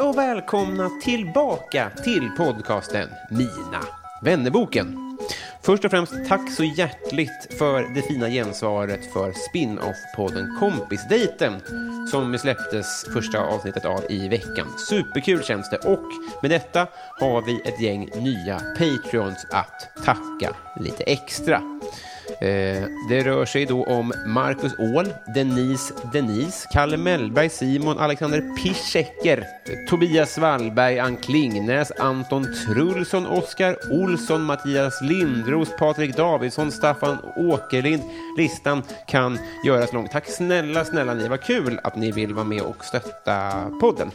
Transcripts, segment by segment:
och välkomna tillbaka till podcasten Mina vännerboken. Först och främst tack så hjärtligt för det fina gensvaret för spin-off-podden Kompisdejten som släpptes första avsnittet av i veckan. Superkul känns det och med detta har vi ett gäng nya Patreons att tacka lite extra. Eh, det rör sig då om Marcus Åhl, Denise Denise, Kalle Mellberg, Simon, Alexander Pischecker, Tobias Wallberg, Ann Klingnäs, Anton Trulsson, Oskar Olsson, Mattias Lindros, Patrik Davidsson, Staffan Åkerlind. Listan kan göras lång. Tack snälla, snälla ni. Vad kul att ni vill vara med och stötta podden.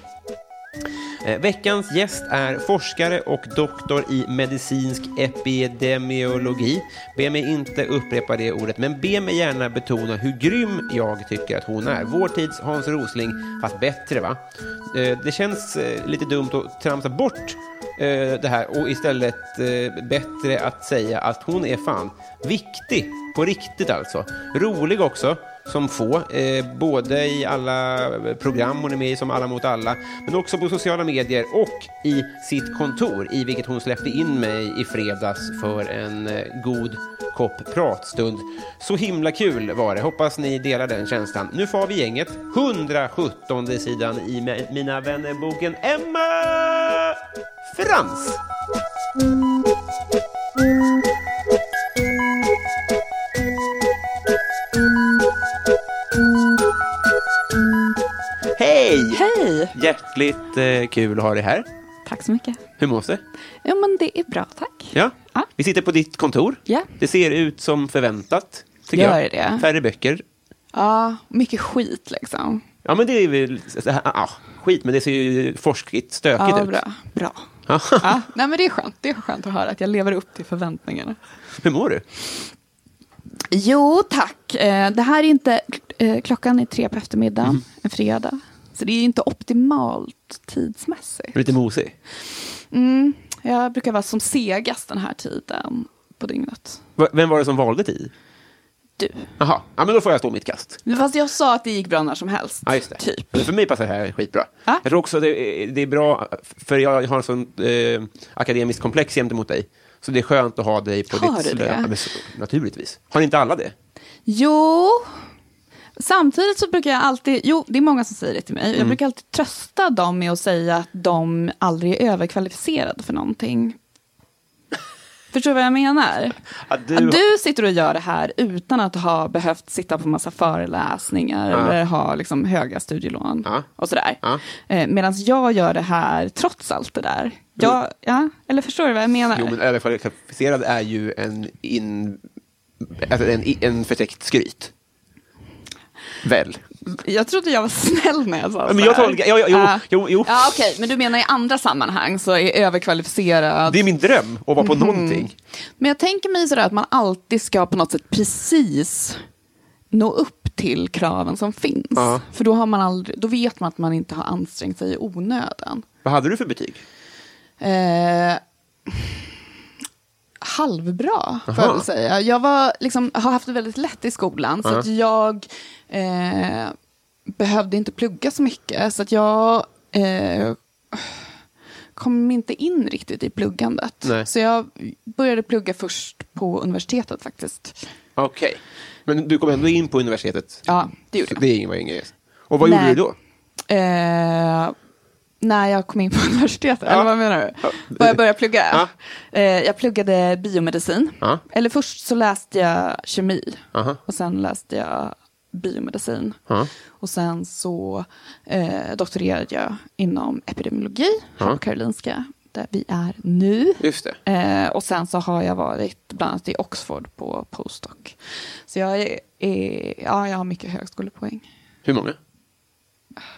Eh, veckans gäst är forskare och doktor i medicinsk epidemiologi. Be mig inte upprepa det ordet, men be mig gärna betona hur grym jag tycker att hon är. Vår tids Hans Rosling, fast bättre va? Eh, det känns eh, lite dumt att tramsa bort det här och istället bättre att säga att hon är fan viktig, på riktigt alltså. Rolig också som få, eh, både i alla program hon är med i, som Alla mot alla, men också på sociala medier och i sitt kontor, i vilket hon släppte in mig i fredags för en eh, god kopp pratstund. Så himla kul var det. Hoppas ni delar den känslan. Nu får vi gänget. 117 sidan i Me- Mina vänner-boken Emma Frans. Hej! Hej! Hjärtligt eh, kul att ha dig här. Tack så mycket. Hur mås det? Ja, men det är bra, tack. Ja. Ja. Vi sitter på ditt kontor. Ja. Det ser ut som förväntat. Tycker Gör jag. det? Färre böcker. Ja, mycket skit liksom. Ja, men det är väl ah, skit, men det ser ju forskigt stökigt Ja, ut. bra. bra. Ja. Ja, nej, men det är skönt. Det är skönt att höra att jag lever upp till förväntningarna. Hur mår du? Jo, tack. Eh, Det här är inte... eh, Klockan är tre på eftermiddagen, en fredag. Så det är inte optimalt tidsmässigt. Lite mosig? Mm, jag brukar vara som segast den här tiden på dygnet. Va- Vem var det som valde tid? Du. Jaha, ja, men då får jag stå mitt kast. Fast jag sa att det gick bra när som helst. Ja, det. Typ. Men För mig passar det här skitbra. Ja. Jag tror också det är, det är bra, för jag har en sån eh, akademiskt komplex gentemot dig. Så det är skönt att ha dig på Har ditt... du det? Ja, men naturligtvis. Har inte alla det? Jo, samtidigt så brukar jag alltid, jo det är många som säger det till mig, Mm. jag brukar alltid trösta dem med att säga att de aldrig är överkvalificerade för någonting. Förstår du vad jag menar? Att du- Att du sitter och gör det här utan att ha behövt sitta på massa föreläsningar Ja. eller ha liksom höga studielån Ja. och sådär. Ja. Eh, Medan jag gör det här trots allt det där. Jag, ja, eller förstår du vad jag menar? Jo, men överkvalificerad är ju en, in, alltså en, en förtäckt skryt. Väl? Jag trodde jag var snäll när jag sa Men så jag här. tolkar- ja, ja, jo, Ja. jo, jo. Ja, okej, men du menar i andra sammanhang så är överkvalificerad. Det är min dröm att vara på Mhm. någonting. Men jag tänker mig sådär att man alltid ska på något sätt precis nå upp till kraven som finns. Ja. För då, har man aldrig, då vet man att man inte har ansträngt sig i onödan. Vad hade du för betyg? Eh, halvbra, får Aha. jag väl säga. Jag var, liksom, har haft det väldigt lätt i skolan, så Ja. att jag eh, behövde inte plugga så mycket. Så att jag eh, kom inte in riktigt i pluggandet. Nej. Så jag började plugga först på universitetet faktiskt. Okej. Men du kom ändå in på universitetet? Ja, det gjorde Så jag. det var ingen grej. Och vad Nej. gjorde du då? Eh, när jag kom in på universitetet, Ja. eller vad menar du? Vad jag började plugga? Ja. Eh, jag pluggade biomedicin. Ja. Eller först så läste jag kemi. Aha. Och sen läste jag biomedicin. Ja. Och sen så eh, doktorerade jag inom epidemiologi här på Karolinska, där vi är nu. Eh, och sen så har jag varit bland annat i Oxford på postdoc. Så jag, är, är, ja, jag har mycket högskolepoäng. Hur många?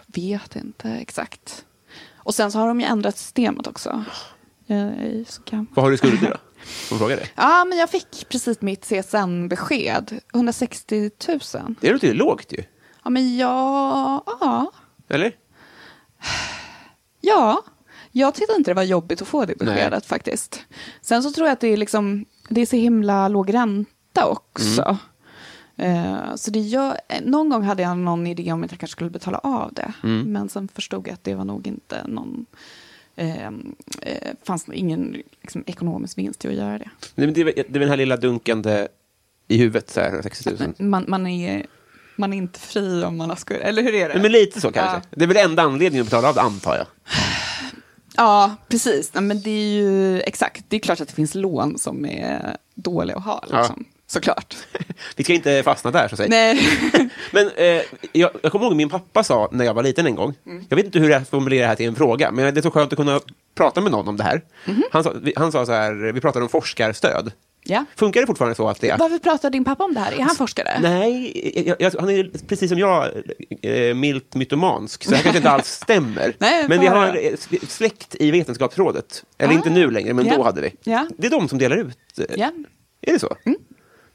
Vet inte exakt. Och sen så har de ju ändrat systemet också. Jag är så gammal. Vad har du i skulder då? Får fråga dig? Ja, men jag fick precis mitt CSN-besked. 160 000. Det låter ju lågt ju. Ja, men ja, ja, Eller? ja. Jag tyckte inte det var jobbigt att få det beskedet Nej. faktiskt. Sen så tror jag att det är liksom, det är så himla låg ränta också. Eh, så det gör, någon gång hade jag någon idé om att jag kanske skulle betala av det. Men sen förstod jag att det var nog inte någon, eh, eh, fanns ingen liksom, ekonomisk vinst i att göra det. Nej, men det, är, det är den här lilla dunkande i huvudet, så här, 60 000. Man, man, är, man är inte fri om man har skuld, eller hur är det? Nej, men lite så kanske. Ja. Det är väl enda anledningen att betala av det, antar jag. Ja, precis. Nej, men det är ju exakt. Det är klart att det finns lån som är dåliga att ha. Liksom. Såklart. Vi ska inte fastna där, så att säga. Nej. Men eh, jag, jag kommer ihåg min pappa sa när jag var liten en gång, Mm. jag vet inte hur jag formulerar det här till en fråga, men det är så skönt att kunna prata med någon om det här. Mhm. Han, sa, vi- han sa så här, vi pratade om forskarstöd. ja. Funkar det fortfarande så att det är... Varför pratar din pappa om det här? Är han forskare? Nej, jag, jag, han är precis som jag eh, milt mytomansk, så det här kanske inte alls stämmer. Nej, men vi har s- släkt i Vetenskapsrådet. Eller Ah. inte nu längre, men Ja. då hade vi. Ja. Det är de som delar ut. eh, Ja. Är det så?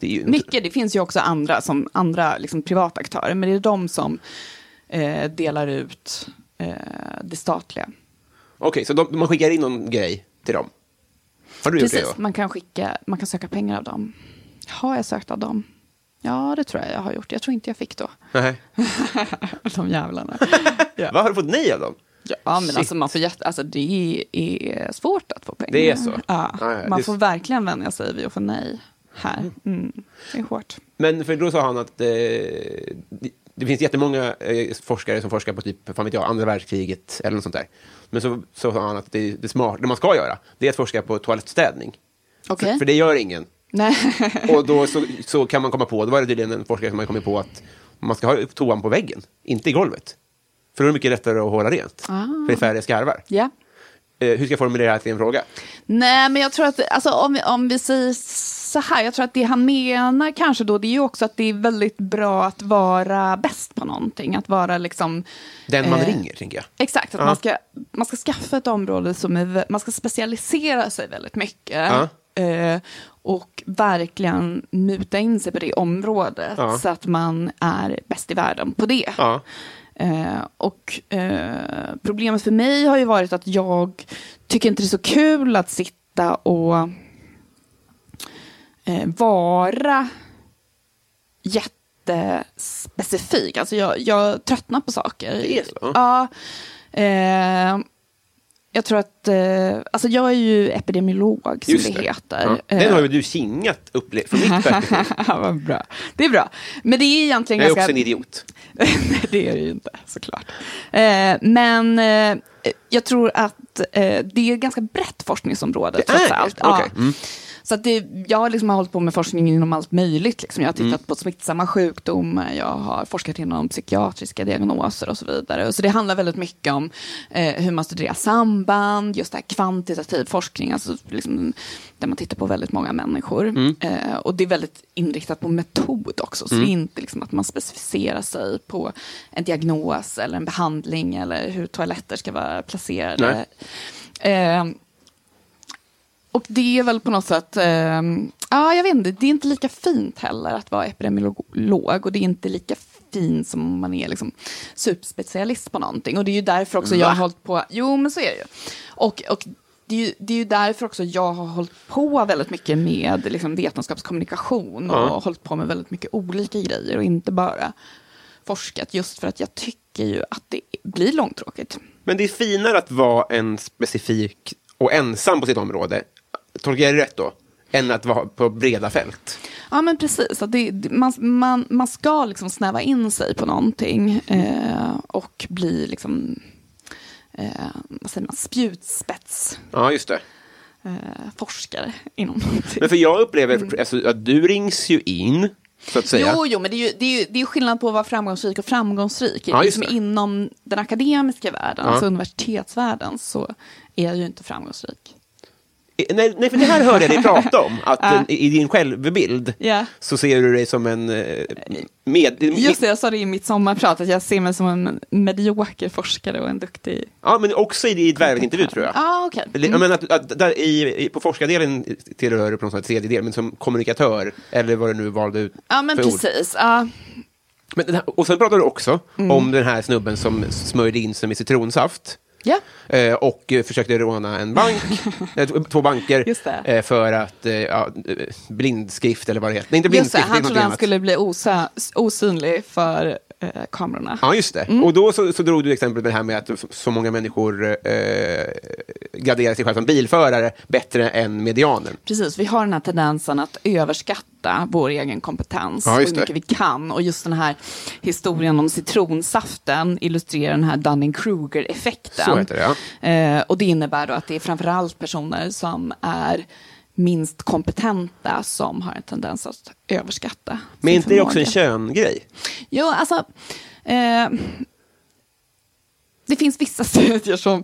Det inte- Mycket. Det finns ju också andra, som andra liksom, privata aktörer. Men det är de som eh, delar ut eh, det statliga. Okej, så de, man skickar in någon grej till dem? Har du gjort Precis. det då? Man kan, skicka, man kan söka pengar av dem. Har jag sökt av dem? Ja, det tror jag jag har gjort. Jag tror inte jag fick då. Nej. De jävlarna. ja. Vad har du fått nej av dem? Ja, men Shit. alltså, man får jätte, alltså det är svårt att få pengar. Det är så? Ja, ja, man får verkligen vänja sig vid att få nej här. Mm. Det är hårt. Men för då sa han att eh, det, finns jättemånga eh, forskare som forskar på typ, fan vet jag, andra världskriget eller något sånt där. Men så, så sa han att det, det, smart, det man ska göra, det är att forska på toalettstädning. Okej. För, för det gör ingen. Nej. Och då så, så kan man komma på, då var det tydligen en forskare som hade kommit på att man ska ha toan på väggen, inte i golvet. För då är det mycket lättare att hålla rent. Ah. För det är färre skarvar. ja. Eh, hur ska jag formulera det till en fråga? Nej, men jag tror att, alltså, om, vi, om vi säger så här, jag tror att det han menar kanske då, det är ju också att det är väldigt bra att vara bäst på någonting. Att vara liksom... Den man Eh, ringer, tänker jag. Exakt, att Ja. man, ska, man ska skaffa ett område som är, man ska specialisera sig väldigt mycket. Ja. Eh, och verkligen muta in sig på det området Ja. så att man är bäst i världen på det. Ja. Eh, och eh, problemet för mig har ju varit att jag tycker inte det är så kul att sitta och eh, vara jättespecifik. Alltså jag, jag tröttnar på saker. Det är så? Ja. Eh, jag tror att, eh, alltså jag är ju epidemiolog som Just det, det. heter. Ja. Den har ju du kingat upplevt från mitt perspektiv. Ja, bra. Det är bra. Men det är egentligen Jag är ganska... också en idiot. Nej, det är det ju inte, såklart. Eh, men eh, jag tror att eh, det är ett ganska brett forskningsområde, Det trots är allt. det? Okej. Mm. Så att det, jag har liksom hållit på med forskning inom allt möjligt. Liksom. Jag har tittat Mm. på smittsamma sjukdomar, jag har forskat inom psykiatriska diagnoser och så vidare. Så det handlar väldigt mycket om eh, hur man studerar samband, just det här kvantitativ forskning, alltså liksom, där man tittar på väldigt många människor. Mm. Eh, och det är väldigt inriktat på metod också, så det är inte liksom att man specificerar sig på en diagnos eller en behandling eller hur toaletter ska vara placerade. Eh, och det är väl på något sätt, eh, ja jag vet inte, det är inte lika fint heller att vara epidemiolog och det är inte lika fint som om man är liksom superspecialist på någonting. Och det är ju därför också jag har Va? hållit på, jo men så är det ju. Och, och det, är ju, det är ju därför också jag har hållit på väldigt mycket med liksom, vetenskapskommunikation och Ja. hållit på med väldigt mycket olika grejer och inte bara forskat. Just för att jag tycker ju att det blir långtråkigt. Men det är finare att vara en specifik och ensam på sitt område, tolkar jag det rätt då, än att vara på breda fält. Ja, men precis. Att det, man, man, man ska liksom snäva in sig på någonting eh, och bli liksom, eh, vad säger man, spjutspets. Ja, just det. Eh, forskare inom någonting. Men för jag upplever alltså, att du rings ju in, så att säga. Jo, jo, men det är ju, det är ju, det är skillnad på att vara framgångsrik och framgångsrik. Ja, liksom inom den akademiska världen, Ja. alltså universitetsvärlden, så är jag ju inte framgångsrik. Nej, nej, för det här hörde jag dig prata om, att eh, i din självbild Ja. så ser du dig som en eh, med... Just det, jag sa det i mitt sommarprat, att jag ser mig som en medioker forskare och en duktig... Ja, men också i ditt värvningsintervju tror jag. Ja, ah. Eller, Jag menar att, att där i, på forskardelen tillhör du på något sätt tredje del, men som kommunikatör, eller vad du nu valde ut Ja, men för ord. precis. Ja. Men den här, och sen pratar du också Mm. om den här snubben som smörjde in sig med citronsaft. Ja. Eh, och försökte råna en bank, eh, två banker, Just det. eh, för att, eh, ja, blindskrift eller vad det heter. Nej, inte Just det, blindskrift, det är han trodde han skulle bli osynlig för eh, kamerorna. Ja, just det. Mm. Och då så, så drog du exempel med det här med att så, många människor eh, graderar sig själva som bilförare bättre än medianen. Precis, vi har den här tendensen att överskatta vår egen kompetens Ja, och hur mycket vi kan. Och just den här historien om citronsaften illustrerar den här Dunning-Kruger-effekten. Så heter det, ja. Eh, och det innebär då att det är framförallt personer som är minst kompetenta som har en tendens att överskatta Men inte det också en köngrej? Jo, alltså... Eh, det finns vissa studier som,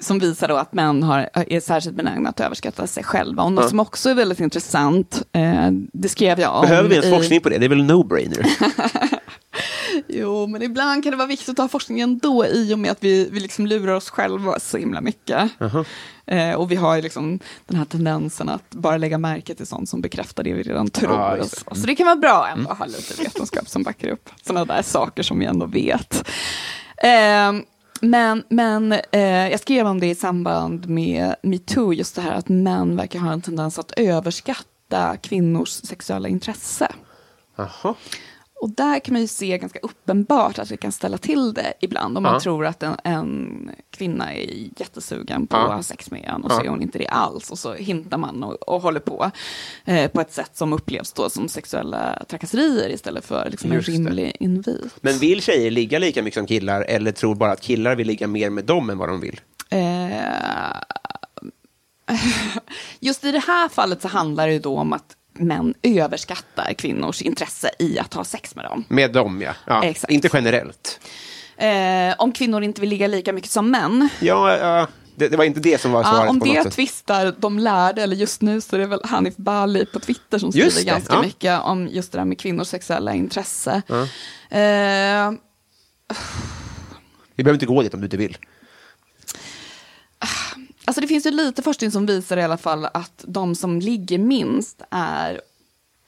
som visar då att män har, är särskilt benägna att överskatta sig själva. Och något Ja. som också är väldigt intressant, eh, det skrev jag om. Behöver vi ens i- forskning på det? Det är väl no-brainer? Jo, men ibland kan det vara viktigt att ha forskning ändå i och med att vi, vi liksom lurar oss själva så himla mycket. Eh, och vi har liksom den här tendensen att bara lägga märke till sånt som bekräftar det vi redan tror. Just det. så. så det kan vara bra ändå att ha lite vetenskap som backar upp sådana där saker som vi ändå vet. Eh, men men eh, jag skrev om det i samband med metoo, just det här att män verkar ha en tendens att överskatta kvinnors sexuella intresse. Jaha. Och där kan man ju se ganska uppenbart att det kan ställa till det ibland. Om man Ja. tror att en, en kvinna är jättesugen på Ja. att ha sex med en och så är hon inte det alls. Och så hintar man och, och håller på eh, på ett sätt som upplevs då som sexuella trakasserier istället för liksom en rimlig invit. Men vill tjejer ligga lika mycket som killar, eller tror bara att killar vill ligga mer med dem än vad de vill? Eh, just i det här fallet så handlar det ju då om att män överskattar kvinnors intresse i att ha sex med dem. Med dem, ja. ja. Exakt. Inte generellt. Eh, om kvinnor inte vill ligga lika mycket som män, Ja, ja. Det, det var inte det som var svaret Ja, om på det tvistar de lärde, eller just nu så är det väl Hanif Bali på Twitter som skriver ganska ja. mycket om just det där med kvinnors sexuella intresse. Eh, Vi behöver inte gå dit om du inte vill. Alltså det finns ju lite forskning som visar i alla fall att de som ligger minst är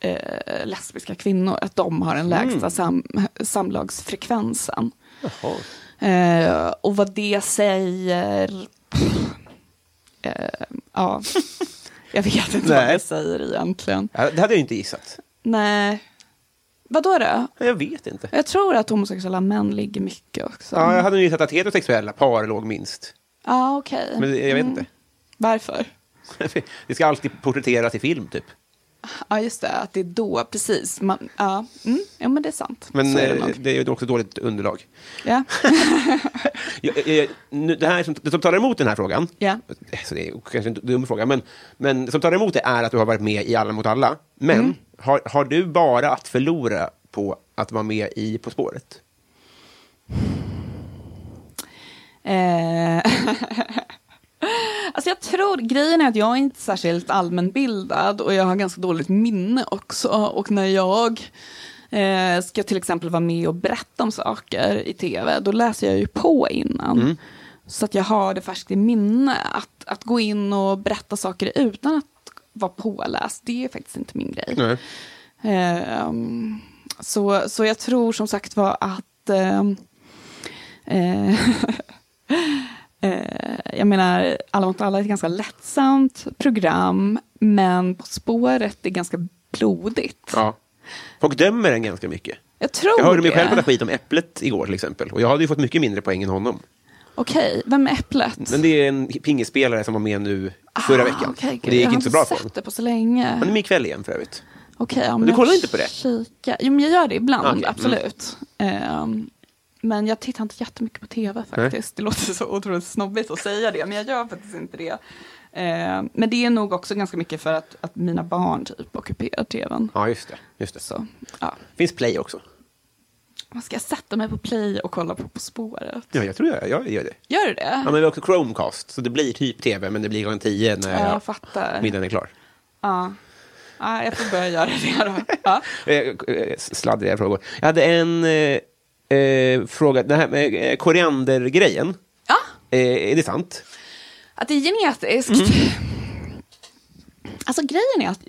eh, lesbiska kvinnor, att de har den lägsta Mm. sam, samlagsfrekvensen. Eh, och vad det säger... Eh, ja, jag vet inte vad det säger egentligen. Det hade jag inte gissat. Nej. Vad då? Jag vet inte. Jag tror att homosexuella män ligger mycket också. Ja, jag hade gissat att heterosexuella par låg minst. Ja, okej. Men jag vet Mm. inte. Varför? Det ska alltid porträtteras i film, typ. Ja, just det. Att det är då, precis. Man, ja, mm, ja, men det är sant. Men är det eh, det är också dåligt underlag. Ja. Jag, jag, nu, det, här som, det som talar emot den här frågan, Ja. så det är kanske en dum fråga, men, men det som talar emot det är att du har varit med i Alla mot alla. Men Mm. har, har du bara att förlora på att vara med i På spåret? Eh, alltså jag tror, grejen är att jag är inte särskilt allmänbildad och jag har ganska dåligt minne också. Och när jag eh, ska till exempel vara med och berätta om saker i tv, då läser jag ju på innan. Så att jag har det färskt i minne. Att, att gå in och berätta saker utan att vara påläst, det är faktiskt inte min grej. Ehm, så, så jag tror som sagt var att ehm, eh, Eh, jag menar, Alla mot alla är ett ganska lättsamt program, men På spåret är ganska blodigt. Ja. Folk dömer den ganska mycket. Jag tror Jag hörde mig själv prata skit om Äpplet igår till exempel. Och jag hade ju fått mycket mindre poäng än honom. Okej, vem är Äpplet? Men det är en pingisspelare som var med nu förra Ah, veckan. gud. det gick jag har inte så bra för sett honom. det på så länge. Han är med ikväll igen för övrigt. Okej, ja, men du jag kollar inte på det? Kika. Jo, men jag gör det ibland, Okej, mm. absolut. Men jag tittar inte jättemycket på tv faktiskt. Det låter så otroligt snobbigt att säga det, men jag gör faktiskt inte det. Ehm, men det är nog också ganska mycket för att, att mina barn typ ockuperar tvn. Ja, just det. Just det. Så, ja. Finns Play också. Vad ska jag sätta mig på play och kolla på På spåret? Ja, jag tror jag, jag gör det. Gör du det? Ja, men vi har också Chromecast, så det blir typ tv, men det blir klockan tio när Ja, jag fattar. middagen är klar. Ja. ja, jag får börja göra det då. Ja. Eh, eh, Sladdriga frågor. Jag hade en eh, eh, fråga, den här med eh, koriandergrejen. ja, Eh, är det sant? att det är genetiskt. Mm. Alltså grejen är att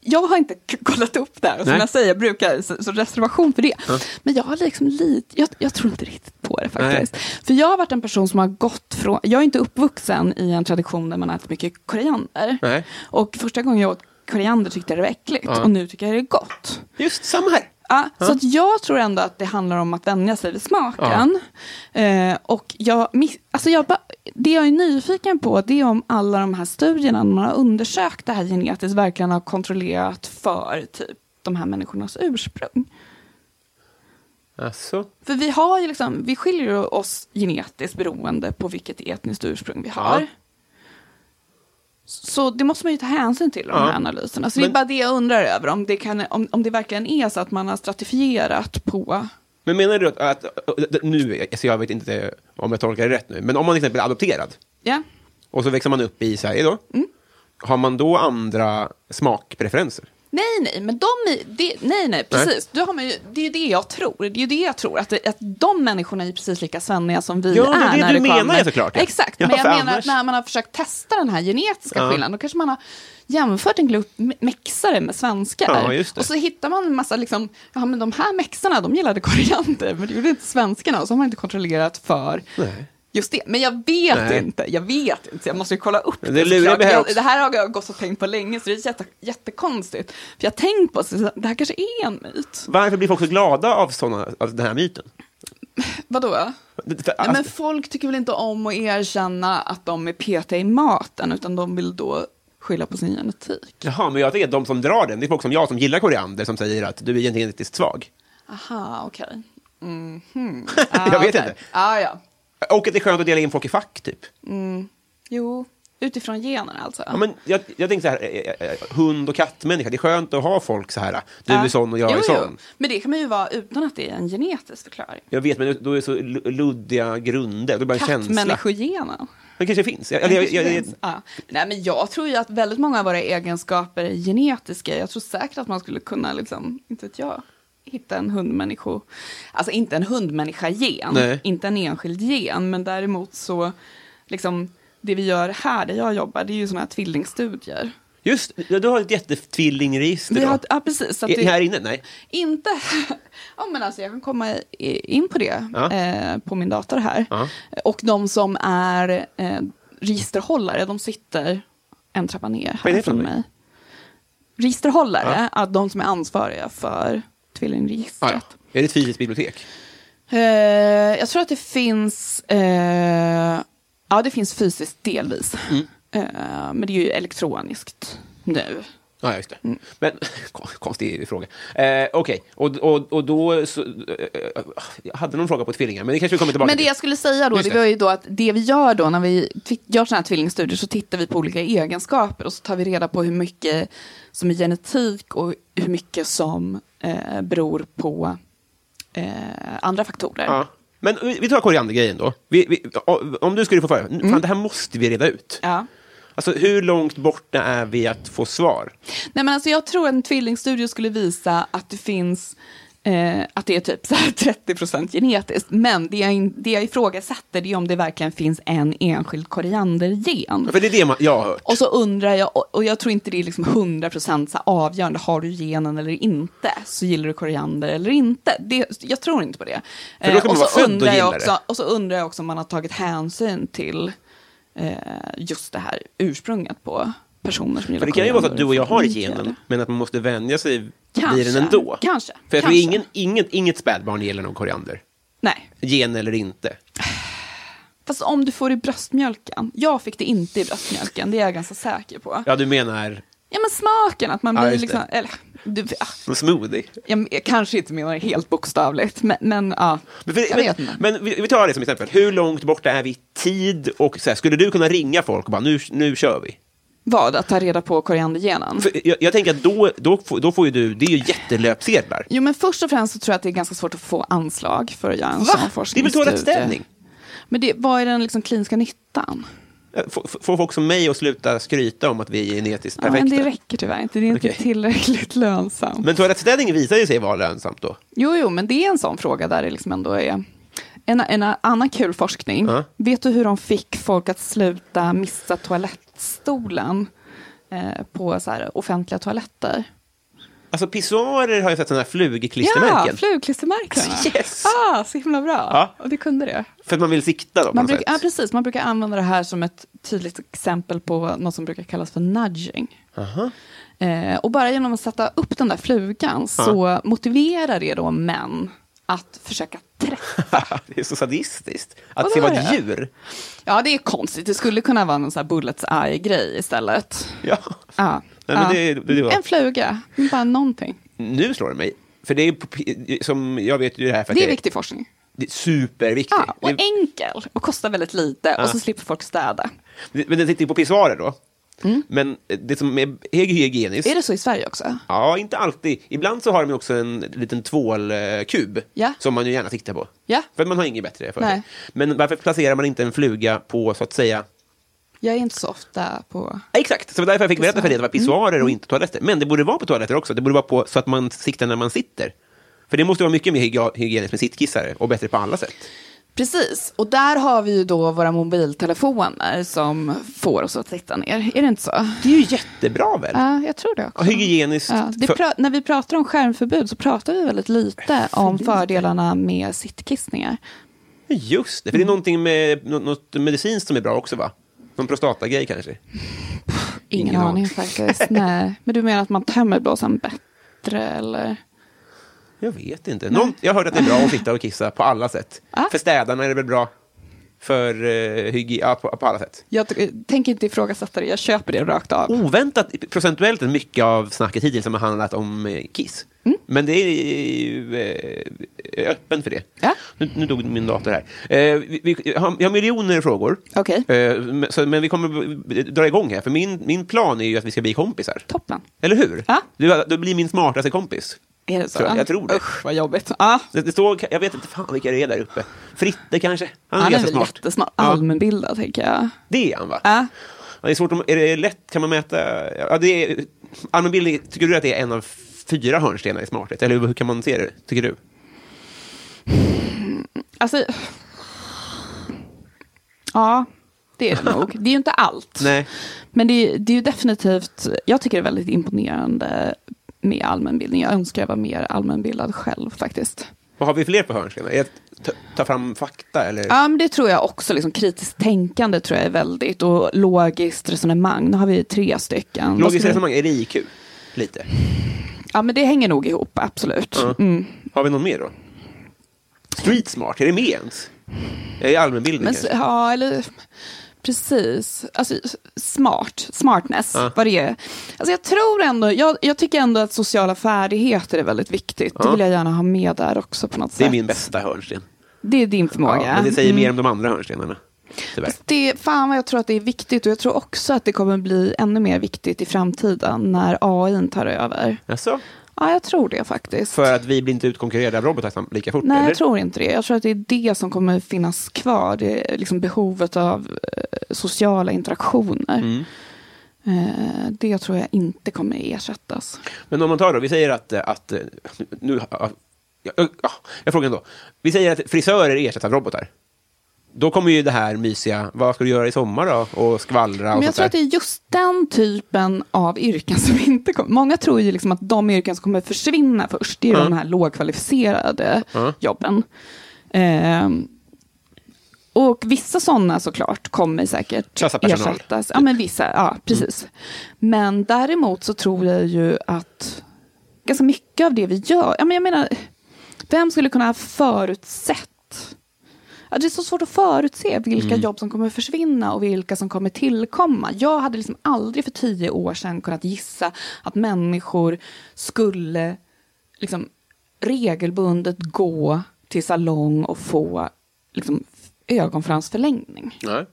jag har inte kollat upp det här. och Som Nej. jag säger, brukar, så, så reservation för det. Men jag har liksom lite, jag, jag tror inte riktigt på det faktiskt. För jag har varit en person som har gått från, jag är inte uppvuxen i en tradition där man äter mycket koriander. Nej. Och första gången jag åt koriander tyckte jag det var äckligt. Ja. Och nu tycker jag det är gott. Just samma här. Ja, Så att jag tror ändå att det handlar om att vänja sig vid smaken. Eh, och jag, miss- alltså jag, ba- det jag är nyfiken på det är om alla de här studierna, när man har undersökt det här genetiskt, verkligen har kontrollerat för typ de här människornas ursprung. Alltså. För vi har ju liksom, vi skiljer oss genetiskt beroende på vilket etniskt ursprung vi har. Ja. Så det måste man ju ta hänsyn till i de här analyserna. Så det Men- är bara det jag undrar över, om det, kan, om, om det verkligen är så att man har stratifierat på Men menar du att, att, att nu, alltså jag vet inte om jag tolkar det rätt nu, men om man till exempel är adopterad Ja, och så växer man upp i Sverige då, Mm. har man då andra smakpreferenser? Nej, nej, men de är, det, nej, nej, precis. Då har ju, det är ju det jag tror. Det är ju det jag tror, att, det, att de människorna är precis lika svenniga som vi Ja, det är är. det du det menar kommer. ju såklart, ja. Exakt, Ja, men jag menar annars- att när man har försökt testa den här genetiska Ja. skillnaden, då kanske man har jämfört en grupp me- mexare med svenskar. Ja. Och så hittar man en massa, liksom, ja men de här mexarna, de gillade koriander, men det gjorde inte svenskarna, och så har man inte kontrollerat för Nej. Just det, men jag vet Nej. inte. Jag vet inte, jag måste ju kolla upp det det. jag, det här har jag gått och tänkt på länge, så det är jätte, jättekonstigt. För jag har tänkt på, så det här kanske är en myt. Varför blir folk så glada av, såna, av den här myten? Vadå? Nej, men folk tycker väl inte om att erkänna att de är petiga i maten, utan de vill då skylla på sin genetik. Jaha, men jag tänker att de som drar den, det är folk som jag som gillar koriander som säger att du är genetiskt svag. Aha, okej. Mhm. Jag vet inte. Ah, ja. Och att det är skönt att dela in folk i fack, typ. Jo, utifrån generna alltså. Ja, men jag, jag tänker så här, eh, eh, hund och kattmänniska, det är skönt att ha folk så här, du Ja. är sån och jag jo, är jo. sån. Men det kan man ju vara utan att det är en genetisk förklaring. Jag vet, men då är det så lu- luddiga grunder, då är det bara en känsla. Kattmänniskogenen. Det kanske finns. Jag, jag, jag, jag, Ja. Nej, men jag tror ju att väldigt många av våra egenskaper är genetiska. Jag tror säkert att man skulle kunna, liksom, inte vet jag, hitta en hundmännisko... Alltså inte en hundmänniska-gen, Nej. inte en enskild gen, men däremot så, liksom, det vi gör här där jag jobbar, det är ju sådana här tvillingstudier. just ja, du har ett jättetvillingregister. Vi har, ja, precis. Så att det, Här inne? Nej. Inte... ja, men alltså jag kan komma i- in på det Ja. eh, på min dator här. Ja. Och de som är eh, registerhållare, de sitter en trappa ner här från mig. Registerhållare, ja. de som är ansvariga för tvillingregistret. Ah, ja. Är det ett fysiskt bibliotek? Eh, jag tror att det finns, eh, ja det finns fysiskt delvis. Mm. Eh, men det är ju elektroniskt nu. Ja, just det. Mm. Men, konstig fråga. Eh, Okej, och, och, och då... Så, eh, jag hade någon fråga på tvillingar, men det kanske vi kommer tillbaka Men det till. jag skulle säga då, Just det var ju då att det vi gör då när vi gör sådana här tvillingstudier så tittar vi på olika egenskaper och så tar vi reda på hur mycket som är genetik och hur mycket som eh, beror på eh, andra faktorer. Ja. Men vi tar koriandergrejen då. Vi, vi, om du skulle få föra, Mm. fan det här måste vi reda ut. Ja. Alltså hur långt borta är vi att få svar? Nej, men alltså jag tror en tvillingstudie skulle visa att det finns Eh, att det är typ så här 30 procent genetiskt. Men det jag, det jag ifrågasätter det är om det verkligen finns en enskild koriandergen. För det är det man, jag har hört. Och så undrar jag, och- och jag tror inte det är liksom 100% så här avgörande, har du genen eller inte, så gillar du koriander eller inte. Det, jag tror inte på det. För då ska man och, så vara född och gilla också, det. och så undrar jag också om man har tagit hänsyn till eh, just det här ursprunget på personer som gillar För det kan ju vara så att du och jag har genen, men att man måste vänja sig vid den ändå. kanske, För jag tror kanske. ingen, ingen, inget spädbarn gillar någon koriander. Nej, Gen eller inte. fast om du får i bröstmjölken. Jag fick det inte i bröstmjölken, det är jag ganska säker på. Ja, du menar Ja men smaken, att man Ja, blir just liksom, eller, du, ah, smoothie? Jag, jag kanske inte menar det helt bokstavligt, men, men ja. Men, för, vet men, men vi, vi tar det som exempel. Hur långt borta är vi i tid? Och så här, skulle du kunna ringa folk och bara nu, nu kör vi? Vad? Att ta reda på koriandergenen? Jag, jag tänker att då, då, då får ju du, det är ju jättelöpsedlar. Jo, men först och främst så tror jag att det är ganska svårt att få anslag för att göra en Va? sån Det är väl forskningsstudie. toalettstädning? Men det, vad är den liksom kliniska nyttan? Får, får folk som mig att sluta skryta om att vi är genetiskt Ja, perfekta? men det räcker tyvärr inte, det är inte tillräckligt lönsamt. Men toalettstädning visar ju sig vara lönsamt då. Jo, jo, men det är en sån fråga där det liksom ändå är en, en annan kul forskning. Ja. Vet du hur de fick folk att sluta missa toalettstolen eh, på så här, offentliga toaletter? Alltså pissoarer har jag sett sådana här Ja, flugklistermärken. flugklistermärken. Yes! Ah, så himla bra. Ja. Och det kunde det. För att man vill sikta då Man brukar, ja, precis, man brukar använda det här som ett tydligt exempel på något som brukar kallas för nudging. Aha. Eh, och bara genom att sätta upp den där flugan så motiverar det då män att försöka träffa. det är så sadistiskt. Att se vad ett det? djur. Ja, det är konstigt. Det skulle kunna vara en sån här bullets eye-grej istället. Ja. Ja. Nej, ja. det, det var, En fluga, bara någonting. nu slår det mig. För det är som jag vet ju det här för Det är viktig forskning. det är superviktigt. Ja, och Det- enkel och kostar väldigt lite och så slipper folk städa. Men sitter ju på pissoarer då. Men det som är är hygieniskt. Mm. Är det så i Sverige också? Ja, inte alltid. Ibland så har de också en liten tvålkub Ja. som man ju gärna siktar på. Ja. För man har inget bättre för sig. Men varför placerar man inte en fluga på, så att säga... Jag är inte så ofta på... Exakt, så därför jag fick berätta för dig att det var pissoarer Mm. och inte toaletter. Men det borde vara på toaletter också. Det borde vara på så att man siktar när man sitter. För det måste vara mycket mer hygi- hygieniskt med sittkissare och bättre på alla sätt. Precis, och där har vi ju då våra mobiltelefoner som får oss att sitta ner. Är det inte så? Det är ju jättebra väl? Ja, jag tror det också. Och hygieniskt. Ja, för- när vi pratar om skärmförbud så pratar vi väldigt lite om fördelarna med sittkissningar. Just det, för det är någonting med nå- något medicinskt som är bra också va? Någon prostatagrej kanske? Ingen, Ingen aning aning. faktiskt. Nej. Men du menar att man tömmer blåsan bättre eller? Jag vet inte. Någon, jag hört att det är bra att sitta och kissa på alla sätt. Ja. För städarna är det väl bra. För uh, hygi- ja, på, på alla sätt. Jag t- tänker inte ifrågasätta det, jag köper det rakt av. Oväntat procentuellt mycket av snacket hittills som har handlat om eh, kiss. Mm. Men det är ju eh, är öppen för det. Ja. Nu, nu dog min dator här. Eh, vi, vi, jag, har, jag har miljoner frågor. Okej. Eh, men- så, men vi kommer dra igång här, för min, min plan är ju att vi ska bli kompisar. Toppen. Eller hur? Ja. Du, du blir min smartaste kompis. Är det så? Tror jag- jag tror det. Usch, vad jobbigt. Ja. Det, det står, jag vet inte fan vilka det är där uppe. Fritte kanske? Han är Han är väl smart. jättesmart. Ja, Allmänbildad, tänker jag. det är han va? Ja. Ja, det är svårt är det lätt, kan man mäta? Ja, det är, allmänbildning, tycker du att det är en av fyra hörnstenar i smarthet? Eller hur kan man se det, tycker du? Alltså... Ja, det är det nog. Det är ju inte allt. Nej. Men det är, det är ju definitivt, jag tycker det är väldigt imponerande med allmänbildning. Jag önskar jag var mer allmänbildad själv faktiskt. Vad har vi fler på hörnstenar? Att ta, fram fakta eller? Ja, men det tror jag också. Liksom, kritiskt tänkande tror jag är väldigt, och logiskt resonemang. Nu har vi tre stycken. Logiskt resonemang, är det IQ? Lite. Ja, men det hänger nog ihop, absolut. Ja. Mm. Har vi någon mer då? Street smart, är det med ens? Är det allmänbildning? Men, ja, eller precis. Alltså, smart, smartness, Ja. vad det är. Alltså, jag tror ändå, jag, jag tycker ändå att sociala färdigheter är väldigt viktigt. Det Ja. vill jag gärna ha med där också på något det är sätt. min bästa hörnsten. Det är din förmåga. Ja, men det säger Mm. mer om de andra hörnstenarna. Tyvärr. Det, fan vad jag tror att det är viktigt och jag tror också att det kommer bli ännu mer viktigt i framtiden när AI tar över. Jaså? Ja, jag tror det faktiskt. För att vi blir inte utkonkurrerade av robotar lika fort? Nej, eller? jag tror inte det. Jag tror att det är det som kommer finnas kvar. Det är liksom behovet av eh, sociala interaktioner. Mm. Eh, det tror jag inte kommer ersättas. Men om man tar då, vi säger att, att nu, Ja, ja, jag frågar ändå. Vi säger att frisörer ersätts av robotar. Då kommer ju det här mysiga, vad ska du göra i sommar då? Och skvallra och Men jag tror där. att det är just den typen av yrken som inte kommer. Många tror ju liksom att de yrken som kommer försvinna först, det är ju de här lågkvalificerade jobben. Ehm, och vissa sådana såklart kommer säkert ersättas. Ja, men vissa, ja precis. Men däremot så tror jag ju att ganska mycket av det vi gör, ja, men jag menar, vem skulle kunna ha förutsett det är så svårt att förutse vilka jobb som kommer försvinna och vilka som kommer tillkomma. Jag hade liksom aldrig för tio år sedan kunnat gissa att människor skulle liksom regelbundet gå till salong och få liksom, ögonfransförlängning. Nej.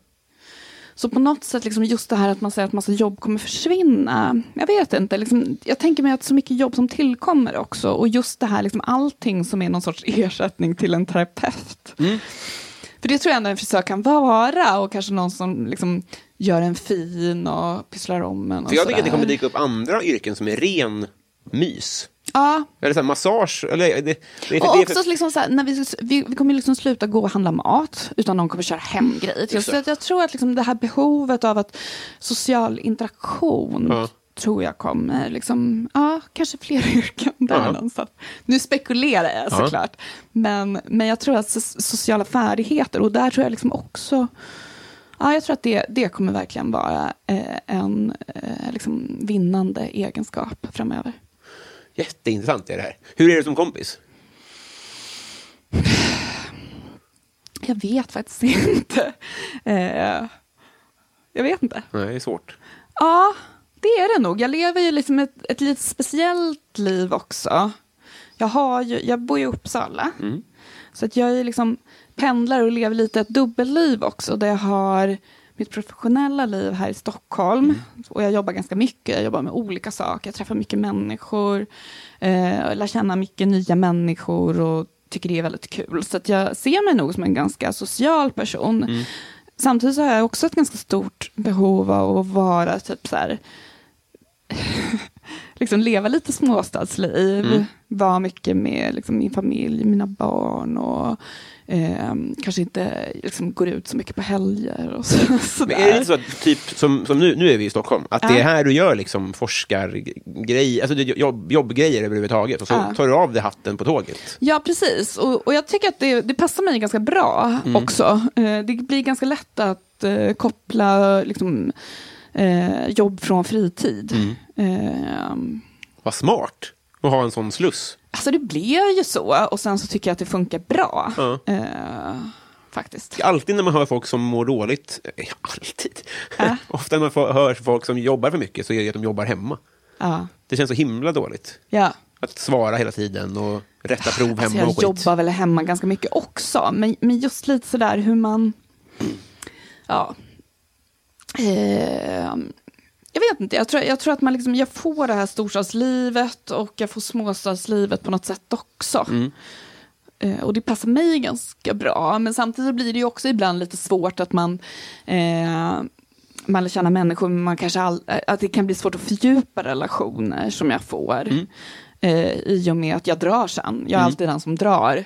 Så på något sätt, liksom just det här att man säger att massa jobb kommer försvinna. Jag vet inte, liksom, jag tänker mig att så mycket jobb som tillkommer också. Och just det här, liksom, allting som är någon sorts ersättning till en terapeut. För det tror jag ändå en frisör kan vara. Och kanske någon som liksom, gör en fin och pysslar om en. Och För jag tycker att det kommer dyka upp andra yrken som är ren mys. Ja, Eller så här, massage. Eller, det, det, och det, också liksom så här, när vi, vi, vi kommer liksom sluta gå och handla mat, utan någon kommer köra hem grejer. att jag tror att liksom det här behovet av att social interaktion Ja. Tror jag kommer, liksom, ja, kanske fler yrken där Ja. någonstans. Nu spekulerar jag Ja. såklart, men, men jag tror att so- sociala färdigheter, och där tror jag liksom också Ja, jag tror att det, det kommer verkligen vara eh, en eh, liksom vinnande egenskap framöver. Jätteintressant är det här. Hur är det som kompis? Jag vet faktiskt inte. Eh, jag vet inte. Nej, det är svårt. Ja, det är det nog. Jag lever ju liksom ett, ett lite speciellt liv också. Jag, har ju, jag bor i Uppsala. Så att jag är liksom pendlar och lever lite ett dubbelliv också. Där jag har mitt professionella liv här i Stockholm. Och jag jobbar ganska mycket. Jag jobbar med olika saker. Jag träffar mycket människor. Eh, lär känna mycket nya människor. Och tycker det är väldigt kul. Så att jag ser mig nog som en ganska social person. Samtidigt så har jag också ett ganska stort behov av att vara typ så här liksom leva lite småstadsliv, vara mycket med liksom, min familj, mina barn och ehm, kanske inte liksom, går ut så mycket på helger och så, sådär. är det så att, typ, som, som nu, nu är vi i Stockholm, att det Ja. är här du gör liksom forskargrejer, alltså det jobb, jobbgrejer överhuvudtaget, och så Ja. tar du av dig hatten på tåget? Ja, precis. Och, och jag tycker att det, det passar mig ganska bra också. Eh, det blir ganska lätt att eh, koppla liksom, eh, jobb från fritid. Eh, Vad smart att ha en sån sluss. Alltså det blev ju så och sen så tycker jag att det funkar bra. Ja. Eh, faktiskt. Alltid när man hör folk som mår dåligt, eh, alltid, Ja. ofta när man får, hör folk som jobbar för mycket så är det att de jobbar hemma. Det känns så himla dåligt. ja. Att svara hela tiden och rätta prov hemma Alltså jag och skit. jobbar väl hemma ganska mycket också. Men, men just lite sådär hur man... Ja. Eh, jag vet inte, jag tror, jag tror att man liksom, jag får det här storstadslivet och jag får småstadslivet på något sätt också. Mm. Eh, och det passar mig ganska bra. Men samtidigt blir det ju också ibland lite svårt att man eh, man lär känna människor, men man kanske all, att det kan bli svårt att fördjupa relationer som jag får. Mm. Eh, I och med att jag drar sen. Jag är alltid den som drar.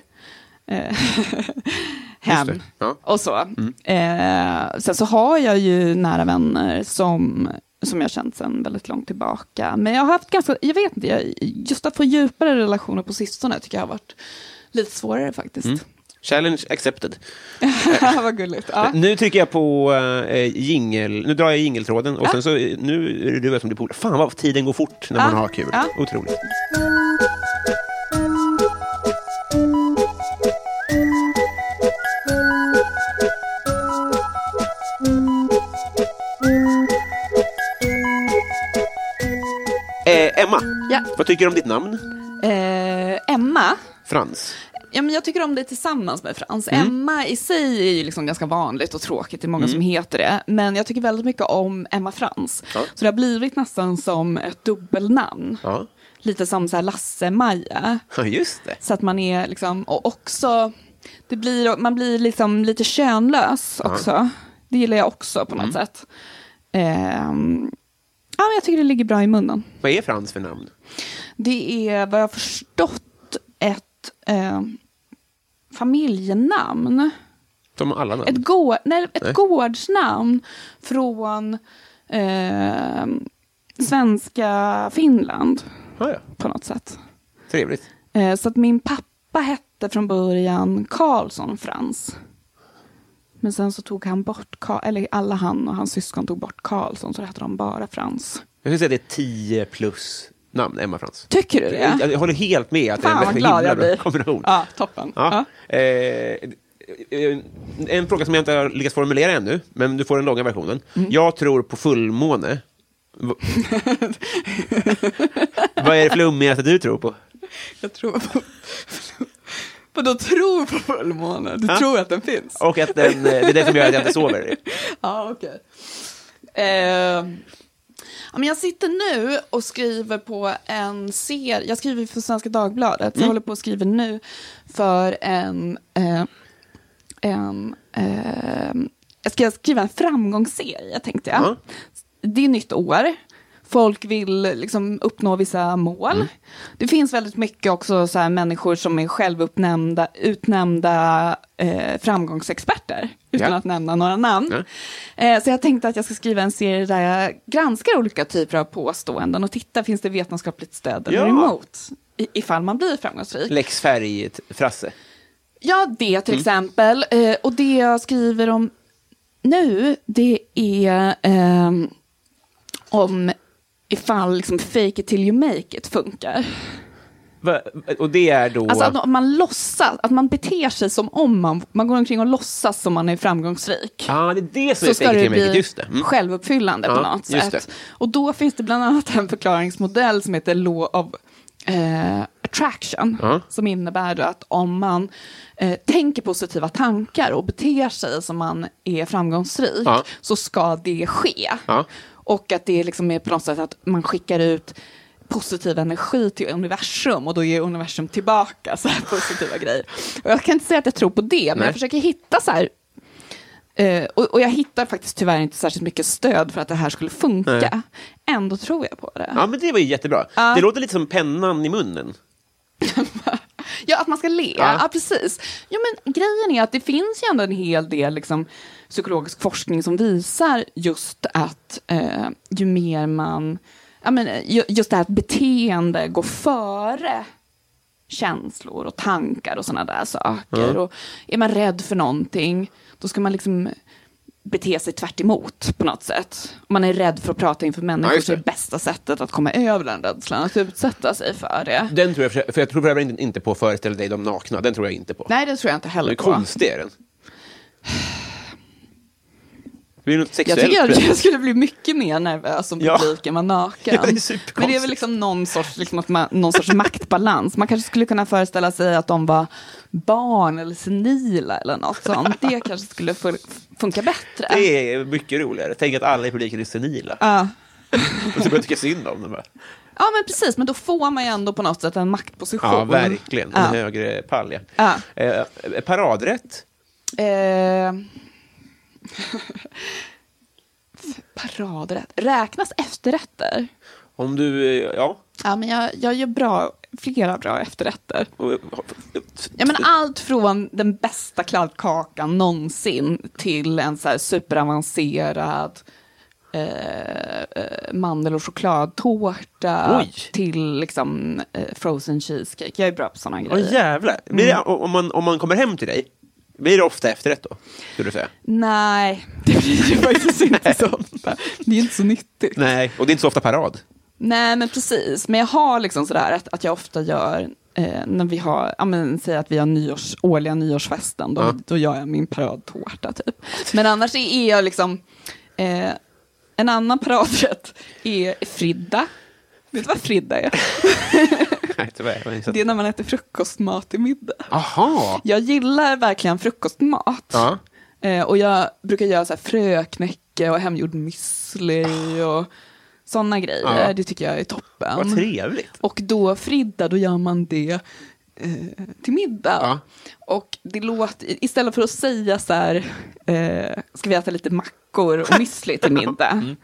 Hem ja. och så. Eh, sen så har jag ju nära vänner som, som jag känt sen väldigt långt tillbaka. Men jag har haft ganska, jag vet inte, jag, just att få djupare relationer på sistone tycker jag har varit lite svårare faktiskt. Challenge accepted. Vad gulligt. Ja. Nu trycker jag på äh, jingel, nu drar jag jingeltråden och Ja. sen så, eh, nu är det du som blir polare. Fan vad tiden går fort när man har kul. Otroligt. Eh, Emma, Ja. vad tycker du om ditt namn? Eh, Emma, Frans. Ja, men jag tycker om det tillsammans med Frans. Mm. Emma i sig är ju liksom ganska vanligt och tråkigt, det är många som heter det. Men jag tycker väldigt mycket om Emma Frans. Ja. Så det har blivit nästan som ett dubbelnamn. Ja. Lite som så Lasse-Maja. ja, just det. Så att man är liksom, och också, det blir, man blir liksom lite könlös också. Det gillar jag också på något Mm. sätt. Ehm, ja, men jag tycker det ligger bra i munnen. Vad är Frans för namn? Det är vad jag har förstått ett eh, familjenamn. Som alla namn. Ett, gård, nej, ett Nej. gårdsnamn från eh, svenska Finland Ah, ja. på något sätt. Trevligt. Eh, så att min pappa hette från början Karlsson Frans. Men sen så tog han bort, Ka- eller alla han och hans syskon tog bort Karlsson, så hette de bara Frans. Jag skulle säga att det är 10 plus namn, Emma Frans. Tycker du det? Jag, jag håller helt med att det är Fan en himla bra kombination. Ja, toppen. Ja. Ja. Eh, eh, en fråga som jag inte har lyckats formulera ännu, men du får den långa versionen. Mm. Jag tror på fullmåne. Vad är det flummigaste du tror på? Jag tror på... Vadå tror på fullmåne? Du Ja. tror att den finns? Och att den, eh, det är det som gör att jag inte sover. Ja, okej. Eh, ja, men jag sitter nu och skriver på en serie. Jag skriver för Svenska Dagbladet. Mm. Jag håller på och skriver nu för en... Eh, en eh, jag ska skriva en framgångsserie, tänkte jag. Ja. Det är nytt år. Folk vill liksom uppnå vissa mål. Mm. Det finns väldigt mycket också så här människor som är självuppnämnda, utnämnda eh, framgångsexperter, utan Ja. att nämna några namn. Ja. Eh, så jag tänkte att jag ska skriva en serie där jag granskar olika typer av påståenden och tittar, finns det vetenskapligt stöd eller Ja. emot? I, ifall man blir framgångsrik. Lex Färg-frasse. Ja, det till exempel. Eh, och det jag skriver om nu, det är ehm, om ifall liksom fake it till you make it funkar. Va- Och det är då... Alltså att man låtsas, att man beter sig som om man, man går omkring och låtsas som man är framgångsrik. Ja, det är det som så är ska det bli Just det. Mm. självuppfyllande på Ja, något just sätt. Och då finns det bland annat en förklaringsmodell som heter Law of eh, Attraction. Ja. Som innebär att om man eh, tänker positiva tankar och beter sig som man är framgångsrik Ja. så ska det ske. Ja. Och att det liksom är på något sätt att man skickar ut positiv energi till universum och då ger universum tillbaka så här positiva grejer. Och jag kan inte säga att jag tror på det, men Nej. jag försöker hitta så här Eh, och, och jag hittar faktiskt tyvärr inte särskilt mycket stöd för att det här skulle funka. Nej. Ändå tror jag på det. Ja, men det var ju jättebra. Ja. Det låter lite som pennan i munnen. Ja, att man ska le. Ja. Ja. precis. Jo, men grejen är att det finns ju ändå en hel del liksom, psykologisk forskning som visar just att eh, ju mer man... Ja, men, eh, ju- just det här att beteende går före känslor och tankar och sådana där saker. Och är man rädd för någonting, då ska man liksom bete sig tvärt på något sätt. Man är rädd för att prata inför Ja, människor just så är det. bästa sättet att komma över den rädslan, att utsätta sig för det. Den tror jag, för för jag tror för övrigt inte- på Föreställ dig de nakna. Den tror jag inte på. Nej, det tror jag inte Den heller på. konstig är den. Det blir något Jag tycker att jag skulle bli mycket mer nervös om Ja. publiken var naken. Ja, det. Men det är väl liksom någon sorts, liksom man, någon sorts maktbalans. Man kanske skulle kunna föreställa sig att de var barn eller senila eller något sånt. Det kanske skulle fun- funka bättre. Det är mycket roligare. Tänk att alla i publiken är senila. Ja. Och så börjar tycka synd om dem. ja, men precis. Men då får man ju ändå på något sätt en maktposition. Ja, verkligen. En Ja. högre pall, ja. Ja. Eh, paradrätt? Eh... Paradrätt. Räknas efterrätter? Om du, eh, ja. Ja, men jag, jag gör bra, flera bra efterrätter. Och- Ja, men allt från den bästa kladdkakan någonsin till en så superavancerad eh, eh, mandel och chokladtårta Oj. till liksom eh, frozen cheesecake. Jag är bra på sådana grejer. Åh jävlar. Blir det, Mm. om, man, om man kommer hem till dig, blir det ofta efterrätt då? Skulle du säga? Nej, det blir ju faktiskt inte så ofta. Det är inte så nyttigt. Nej, och det är inte så ofta parad. Nej, men precis. Men jag har liksom sådär att, att jag ofta gör, eh, när vi har, ja men säg att vi har nyårs, årliga nyårsfesten, då, Ja. då gör jag min paradtårta typ. Men annars är jag liksom, eh, en annan paradrätt är fridda. Vet du vad fridda är? Nej, tyvärr. Det är när man äter frukostmat till middag. Aha! Jag gillar verkligen frukostmat. Ja. Eh, och jag brukar göra så här fröknäcke och hemgjord müsli och sådana grejer. Ja. Det tycker jag är toppen. Vad trevligt. Och då fridda, då gör man det eh, till middag. Ja. Och det låter, istället för att säga så här, eh, ska vi äta lite mackor och müsli till middag? Mm.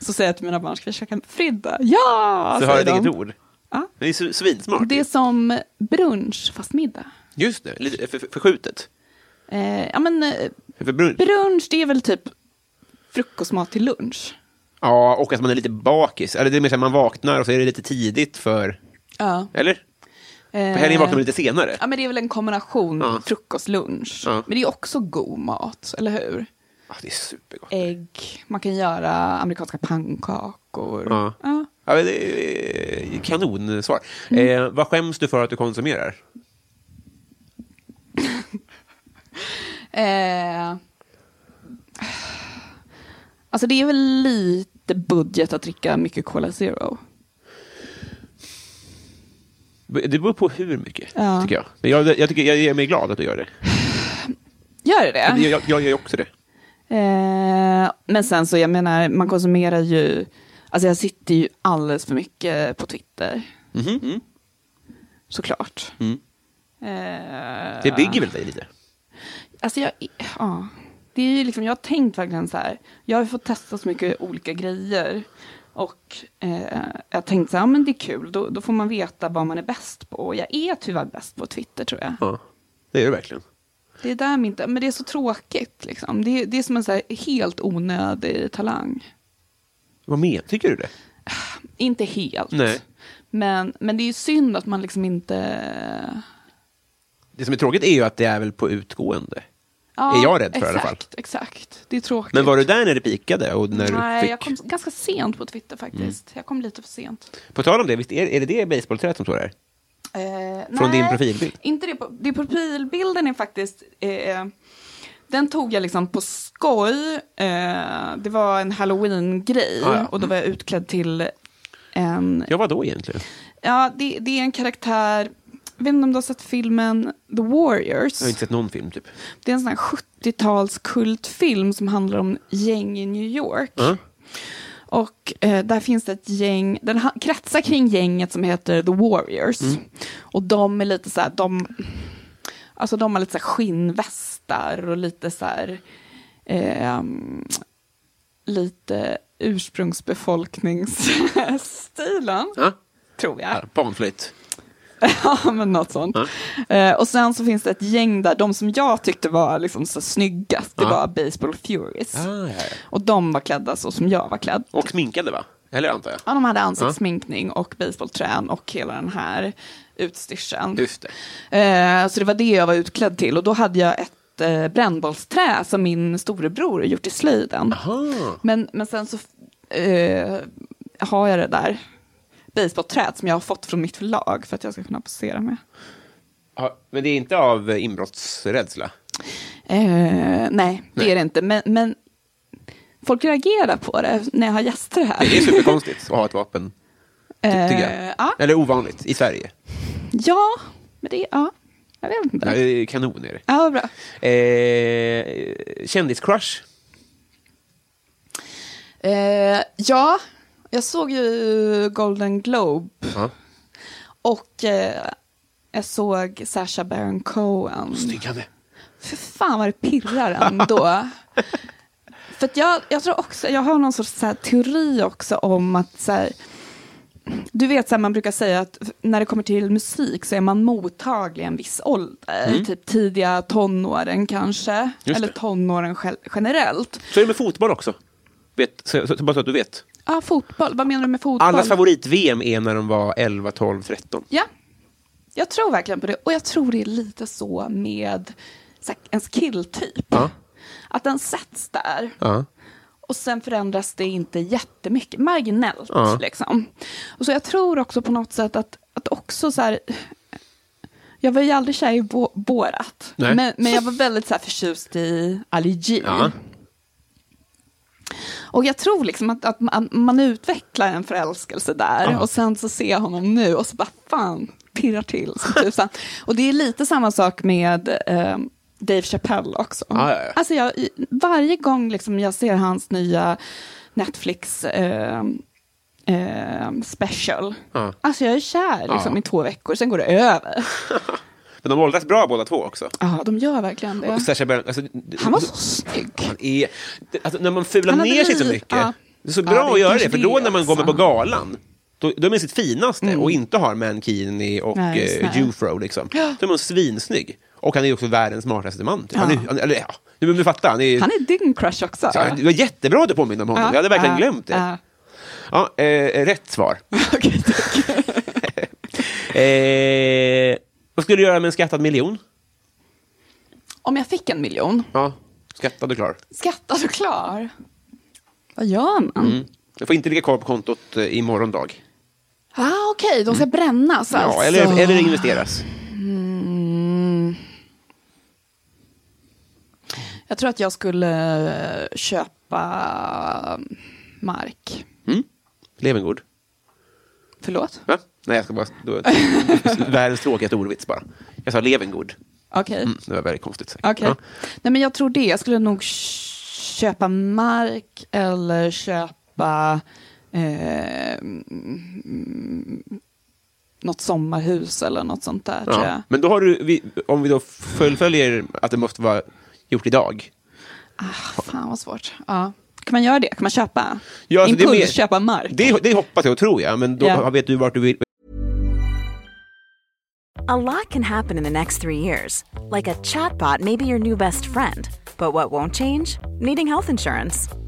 Så säger jag till mina barn, ska vi käka fridda? Ja! Så har du ett eget ord. Ja. Det är svinsmart. Det är som brunch fast middag. Just det, lite för, för, förskjutet. Eh, ja, men, eh, För brunch. brunch, det är väl typ frukostmat till lunch. Ja, och att man är lite bakis. Eller det är mer så att man vaknar och så är det lite tidigt för... Ja. Eller? På helgen vaknar man lite senare. Ja, men det är väl en kombination Ja. frukost, lunch. Ja. Men det är också god mat, eller hur? Ja, det är supergott. Ägg, man kan göra amerikanska pannkakor. Ja. Ja. Det är kanonsvar. Mm. Eh, vad skäms du för att du konsumerar? Eh, alltså det är väl lite budget att dricka mycket Cola Zero. Det beror på hur mycket, Ja. tycker jag. Men jag, jag, tycker, jag ger mig glad att du gör det. Gör det det? Jag, jag, jag gör också det. Eh, men sen så, jag menar, man konsumerar ju, alltså jag sitter ju alldeles för mycket på Twitter. Mhm, mm. Såklart. Mm. Eh, Det bygger väl dig lite? Alltså jag, ja. Det är ju liksom, jag har tänkt verkligen så här, jag har fått testa så mycket olika grejer. Och eh, jag har tänkt så här, ja men det är kul, då, då får man veta vad man är bäst på. Och jag är tyvärr bäst på Twitter tror jag. Ja, det är det verkligen. Det är där min, men det är så tråkigt liksom. Det, är- det är som en så här helt onödig talang. Vad men, tycker du det? Inte helt. Nej. Men, men det är ju synd att man liksom inte... Det som är tråkigt är ju att det är väl på utgående. Ja, Är jag rädd för i exakt, alla fall. Exakt, det är tråkigt. Men var du där när det pikade? Och när Nej, du fick... jag kom ganska sent på Twitter faktiskt. Jag kom lite för sent. På tal om det, visst är, är det det basebollträet som står där? Eh, Från din nej, profilbild? Inte det. Det profilbilden är faktiskt... Eh, den tog jag liksom på skoj. Eh, det var en halloween-grej. Ah, ja. Och då var jag utklädd till en... Ja, vad då egentligen? Ja, det, det är en karaktär... Jag vet inte om du har sett filmen The Warriors? Jag har inte sett någon film, typ. Det är en sån här 70-tals kultfilm som handlar om gäng i New York. Ja. Och eh, där finns det ett gäng, den kretsar kring gänget som heter The Warriors. Och de är lite så här, de, alltså de har lite så skinnvästar och lite så här, ehm, lite ursprungsbefolkningsstilen, Ja. tror jag. Ja, Panflöjt. Ja, men något sånt. Eh, och sen så finns det ett gäng där, de som jag tyckte var liksom så snyggast, det Ja. var Baseball Furies. Ah, ja, ja. Och de var klädda så som jag var klädd. Och sminkade, va? Eller antar jag? Ja, de hade ansiktssminkning och baseballträn och hela den här utstyrseln. Just det. Eh, så det var det jag var utklädd till. Och då hade jag ett eh, brännbollsträ som min storebror gjort i slöjden. Aha. Men, men sen så eh, har jag det där baseballträet som jag har fått från mitt förlag för att jag ska kunna posera med. Ja, men det är inte av eh, inbrottsrädsla? Eh, nej, det Nej. är det inte. Men, men folk reagerar på det när jag har gäster här. Det är superkonstigt att ha ett vapen, ty- tycker Eh, jag. ja. Eller ovanligt, i Sverige. ja, men det ja, jag vet inte. Ja, är kanon är det. Ja, bra. Eh, kändiscrush? Eh, ja, jag såg ju Golden Globe Ja. och eh, jag såg Sacha Baron Cohen. Snyggande. För fan vad det pirrar ändå. För jag, jag tror också, jag har någon sorts så här teori också om att så här, du vet så här, man brukar säga att när det kommer till musik så är man mottaglig en viss ålder, typ tidiga tonåren kanske, Mm. Eller tonåren gen- generellt. Så är det med fotboll också. Vet, så, så, bara så att du vet. Ja, fotboll, vad menar du med fotboll? Allas favorit-VM är när de var 11, 12, 13. Ja, jag tror verkligen på det. Och jag tror det är lite så med så här, ens killtyp. Ja. Att den sätts där. Ja. Och sen förändras det inte jättemycket, marginellt. Ja. Liksom. Och så jag tror också på något sätt att, att också så här... Jag var ju aldrig kär i Bo- Borat. Men, men jag var väldigt så här förtjust i Ali G. Ja. Och jag tror liksom att, att man, man utvecklar en förälskelse där. Ja. Och sen så ser jag honom nu och så bara fan, pirrar till som tusan. och det är lite samma sak med eh, Dave Chappelle också. Ja, ja, ja. Alltså jag, varje gång liksom jag ser hans nya Netflix eh, eh, special. Ja. Alltså jag är kär liksom, Ja. i två veckor, sen går det över. Men de åldras bra båda två också. Ja, de gör verkligen det. Och Baron, alltså, Han var så snygg. han är, det- alltså, när man fular ner sig så mycket. ja. Det är så Ja, bra det är att göra det, för då det när man kommer på galan, då, då är man sitt finaste och inte har Mankini och Nej, eh, det. Jufro. Liksom. Då är man svinsnygg. Och han är också världens smartaste man. Typ. Ja. Han är, han, eller, ja, du, du fattar, han är, Han är din crush också. Ja, det var jättebra att du påminner om honom. Ja, Jag hade verkligen ja, glömt det. ja. Ja, eh, rätt svar. Okej. Eh, vad skulle du göra med en skattad miljon? Om jag fick en miljon, Ja, skattad och klar. skattad och klar. Vad gör man? Mm. Du får inte ligga kvar på kontot eh, i morgondag. Ah, Okej, de ska brännas Ja, alltså. eller, eller investeras. Jag tror att jag skulle eh, köpa mark. Levengård. Förlåt? Va? Nej, jag ska bara... Då, världens tråkigaste ordvits bara. Jag sa Levengård. Okej. Mm, det var väldigt konstigt sagt. Okej. Ja. Nej, men jag tror det. Jag skulle nog köpa mark eller köpa eh, mm, något sommarhus eller något sånt där. Ja. Men då har du, om vi då fullföljer att det måste vara gjort idag. Ah, fan vad svårt. Ja. Kan man göra det? Kan man köpa? Ja, alltså, det Impuls, mer- köpa mark? Det, det hoppas jag och tror jag, men då Ja. vet du vart du vill. A lot can happen in the next three years. Like a chatbot may be your new best friend. But what won't change? Needing health insurance.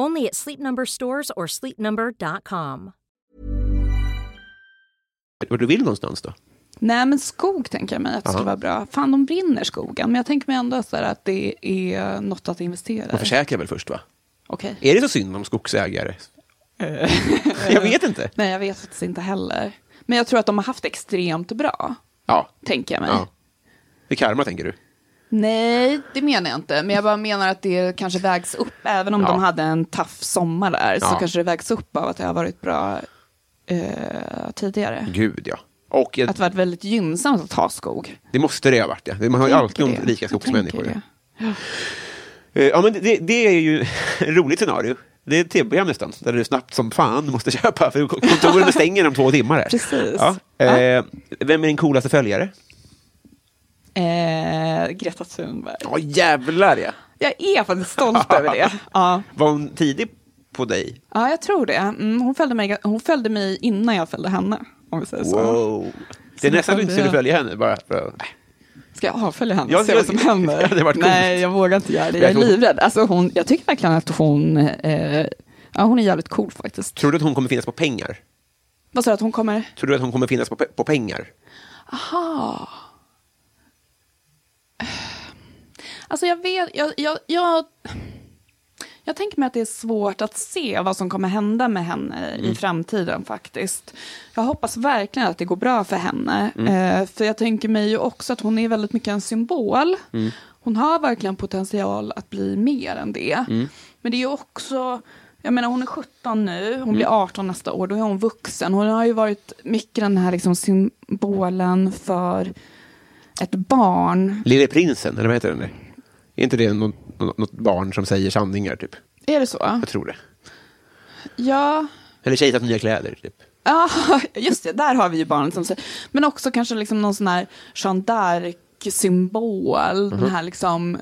Only at Sleep Number stores or sleepnumber.com. Vart du vill någonstans då? Nej, men skog tänker jag mig att det skulle vara bra. Fan, de brinner skogen. Men jag tänker mig ändå så att det är något att investera Man i. försäkrar väl först va? Okej. Är det så synd om skogsägare? jag vet inte. Nej, jag vet faktiskt inte heller. Men jag tror att de har haft extremt bra, Ja. tänker jag mig. ja. Det är karma tänker du? Nej, det menar jag inte. Men jag bara menar att det kanske vägs upp. Även om Ja. de hade en taff sommar där, så Ja. kanske det vägs upp av att det har varit bra eh, tidigare. Gud ja. Och jag, Att det varit väldigt gynnsamt att ha skog. det måste det ha varit ja. Man har ju alltid det. rika skogsmänniskor. Ja. Eh, Ja, men det, det är ju ett roligt scenario. Det är ett tv-program nästan, där du snabbt som fan måste köpa, för kontoren stänger om två timmar. Här. Precis. Ja. Eh, vem är din coolaste följare? Eh, Greta Thunberg. Ja, jävlar ja! Jag är faktiskt stolt över det. Ja. Var hon tidig på dig? ja, jag tror det. Mm, hon, följde mig, hon följde mig innan jag följde henne. Om vi säger så. Wow! Det är nästan att du inte skulle följa henne bara för. Ska jag avfölja henne Ja, se vad som händer? ja. Nej, jag vågar inte göra det. Jag är livrädd. Alltså, hon, jag tycker verkligen att hon, eh, ja, hon är jävligt cool faktiskt. Tror du att hon kommer finnas på pengar? Vad sa du att hon kommer? Tror du att hon kommer finnas på, pe- på pengar? Aha. Alltså jag vet, jag, jag, jag, jag tänker mig att det är svårt att se vad som kommer hända med henne i framtiden faktiskt. Jag hoppas verkligen att det går bra för henne. Eh, för jag tänker mig ju också att hon är väldigt mycket en symbol. Hon har verkligen potential att bli mer än det. Men det är ju också, jag menar hon är 17 nu, hon blir 18 nästa år, då är hon vuxen. Hon har ju varit mycket den här liksom symbolen för ett barn. Lille prinsen, eller vad heter den? där? Är inte det något, något, barn som säger sanningar, typ? Är det så? Jag tror det. Ja. Eller Kejsarens nya kläder, typ. Ja, just det, där har vi ju barnet som säger. Men också kanske liksom någon sån här Jeanne d'Arc-symbol. Den här liksom...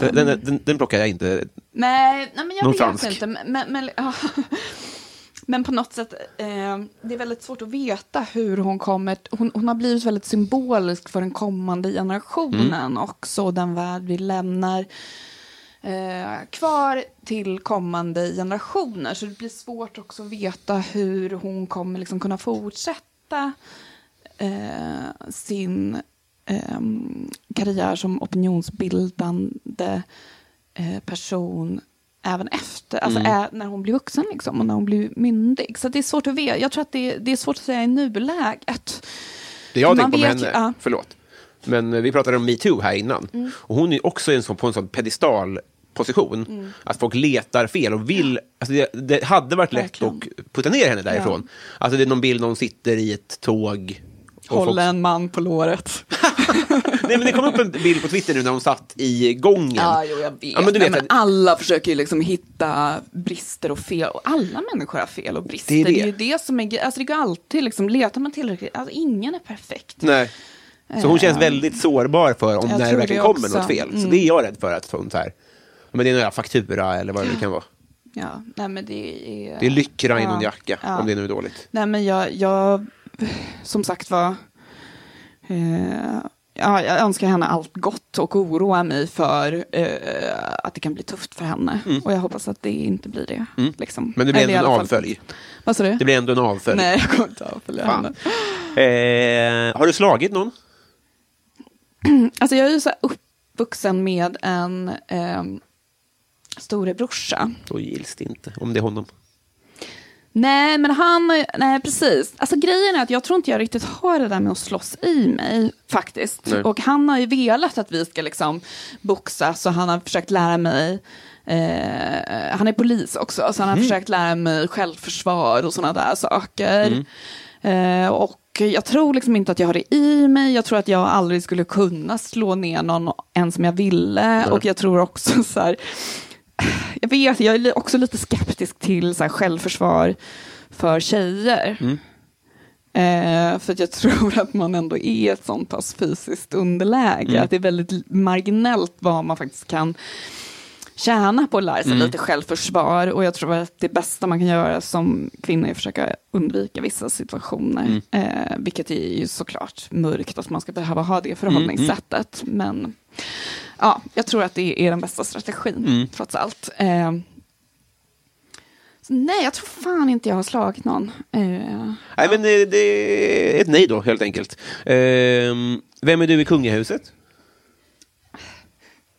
Den, den, den, den plockar jag inte. Nej, nej men jag Någon vet fransk. inte. Men, men, men. Men på något sätt, eh, det är väldigt svårt att veta hur hon kommer... Hon, hon har blivit väldigt symbolisk för den kommande generationen Mm. också. Den värld vi lämnar eh, kvar till kommande generationer. Så det blir svårt också att veta hur hon kommer liksom kunna fortsätta eh, sin eh, karriär som opinionsbildande eh, person även efter, alltså Mm. när hon blir vuxen liksom, och när hon blir myndig. Så det är svårt att veta, jag tror att det, det är svårt att säga i nuläget. Det jag har tänkt på med ju- henne, ja. Mm. förlåt, men eh, vi pratade om metoo här innan. Och hon är också en sån, på en sån pedestalposition. Mm. Att folk letar fel och vill... Alltså det, det hade varit lätt Verkligen. att putta ner henne därifrån. Alltså det är någon bild när hon sitter i ett tåg. och folk- en man på låret. Nej, men det kom upp en bild på Twitter nu när hon satt i gången. Ja, jo, jag vet. Ja, men du vet Nej, att- alla försöker ju liksom hitta brister och fel. Och alla människor har fel och brister. Det är Det det. är, ju det som är Alltså det går alltid, liksom, letar man tillräckligt. Alltså ingen är perfekt. Nej. Så hon känns väldigt sårbar för om Jag när det verkligen kommer något fel. Så Mm. det är jag rädd för. att sånt här, men det är några faktura eller vad det nu kan vara. Ja, nej men det är... Det är lyckra i Ja, någon jacka, ja. om det nu är dåligt. Nej men jag, jag som sagt var, eh, ja, jag önskar henne allt gott och oroar mig för eh, att det kan bli tufft för henne. Och jag hoppas att det inte blir det. Liksom. Mm. Men det blir ändå en avfölj. Vad sa du? Det blir ändå en avfölj. Nej, jag kommer inte avfölja Fan. henne. Eh, har du slagit någon? Alltså jag är ju så uppvuxen med en eh, storebrorsa. Då gills det inte, om det är honom. Nej, men han, nej precis. Alltså grejen är att jag tror inte jag riktigt har det där med att slåss i mig faktiskt. Nej. Och han har ju velat att vi ska liksom boxa, så han har försökt lära mig Eh, han är polis också, så han har försökt lära mig självförsvar och sådana där saker. Eh, och jag tror liksom inte att jag har det i mig. Jag tror att jag aldrig skulle kunna slå ner någon ens om jag ville. Och jag tror också så här, jag vet, jag är också lite skeptisk till så här, självförsvar för tjejer. Eh, för jag tror att man ändå är ett sånt pass fysiskt underläge. Att det är väldigt marginellt vad man faktiskt kan tjäna på att lära sig lite självförsvar. Och jag tror att det bästa man kan göra som kvinna är att försöka undvika vissa situationer. Eh, vilket är ju såklart mörkt att man ska behöva ha det förhållningssättet. Men ja, jag tror att det är den bästa strategin, trots allt. Eh, nej, jag tror fan inte jag har slagit någon. Eh, Nej, men det, det är ett nej då, helt enkelt. Ehm, vem är du i kungahuset?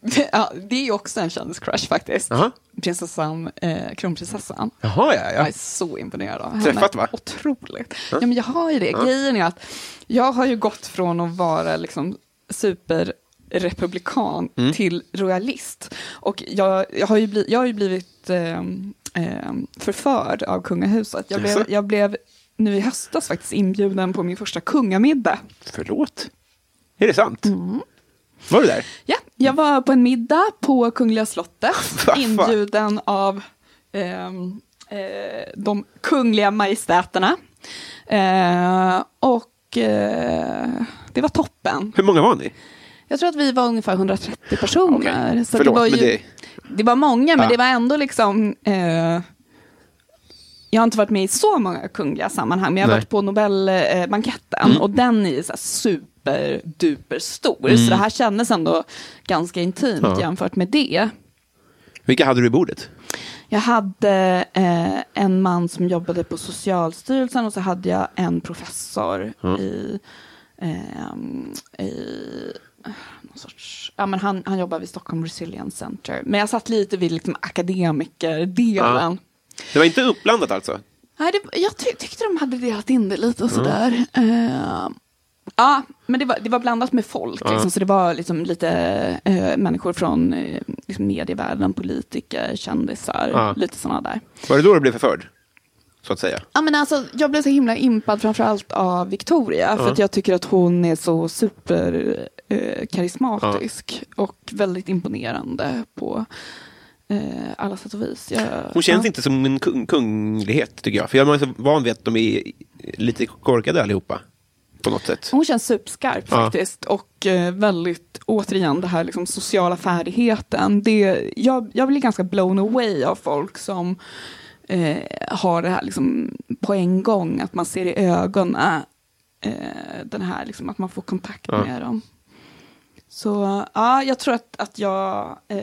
ja, det är ju också en kändiscrush faktiskt. Jaha. Prinsessan, eh, kronprinsessan. Jaha, ja, Jag ja. är så imponerad av henne. Träffat, va? Otroligt. Ja. men jag har ju det. Grejen är att jag har ju gått från att vara liksom superrepublikan Mm. till royalist. Och jag, jag, har, ju bli, jag har ju blivit eh, eh, förförd av kungahuset. Jag blev, jag blev nu i höstas faktiskt inbjuden på min första kungamiddag. Förlåt. Är det sant? Mm. Var du där? Ja, jag var på en middag på Kungliga slottet, inbjuden av ehm, eh, de kungliga majestäterna. Eh, och eh, det var toppen. Hur många var ni? Jag tror att vi var ungefär 130 personer. Okej. Så Förlåt, det, var men ju, det- det... var många, men Ja. det var ändå liksom... Eh, jag har inte varit med i så många kungliga sammanhang, men jag har Nej. varit på Nobelbanketten och den är ju så här superduper stor. Så det här kändes ändå ganska intimt Ja. jämfört med det. Vilka hade du i bordet? Jag hade eh, en man som jobbade på Socialstyrelsen och så hade jag en professor i, ehm, i någon sorts, ja, men han, han jobbar vid Stockholm Resilience Center. Men jag satt lite vid liksom akademikerdelen. Det var inte uppblandat alltså? Nej, det, jag ty tyckte de hade delat in det lite och sådär. Eh, ja, men det var, det var blandat med folk. Liksom, så det var liksom lite eh, människor från eh, liksom medievärlden, politiker, kändisar, Ja. lite sådana där. Var det då du blev förförd? Så att säga. Ja, men alltså, jag blev så himla impad framförallt av Victoria. För att jag tycker att hon är så super eh, karismatisk. Och väldigt imponerande på eh, alla sätt och vis. Jag, Hon känns ja. inte som en kung kunglighet, tycker jag. För jag är så van vid att de är lite korkade allihopa. På något sätt. Hon känns superskarp Ja. faktiskt. Och eh, väldigt, återigen, det här liksom sociala färdigheten. Det, jag, jag blir ganska blown away av folk som eh, har det här liksom på en gång. Att man ser i ögonen eh, den här, liksom, att man får kontakt Ja. med dem. Så ja, jag tror att, att jag... Eh,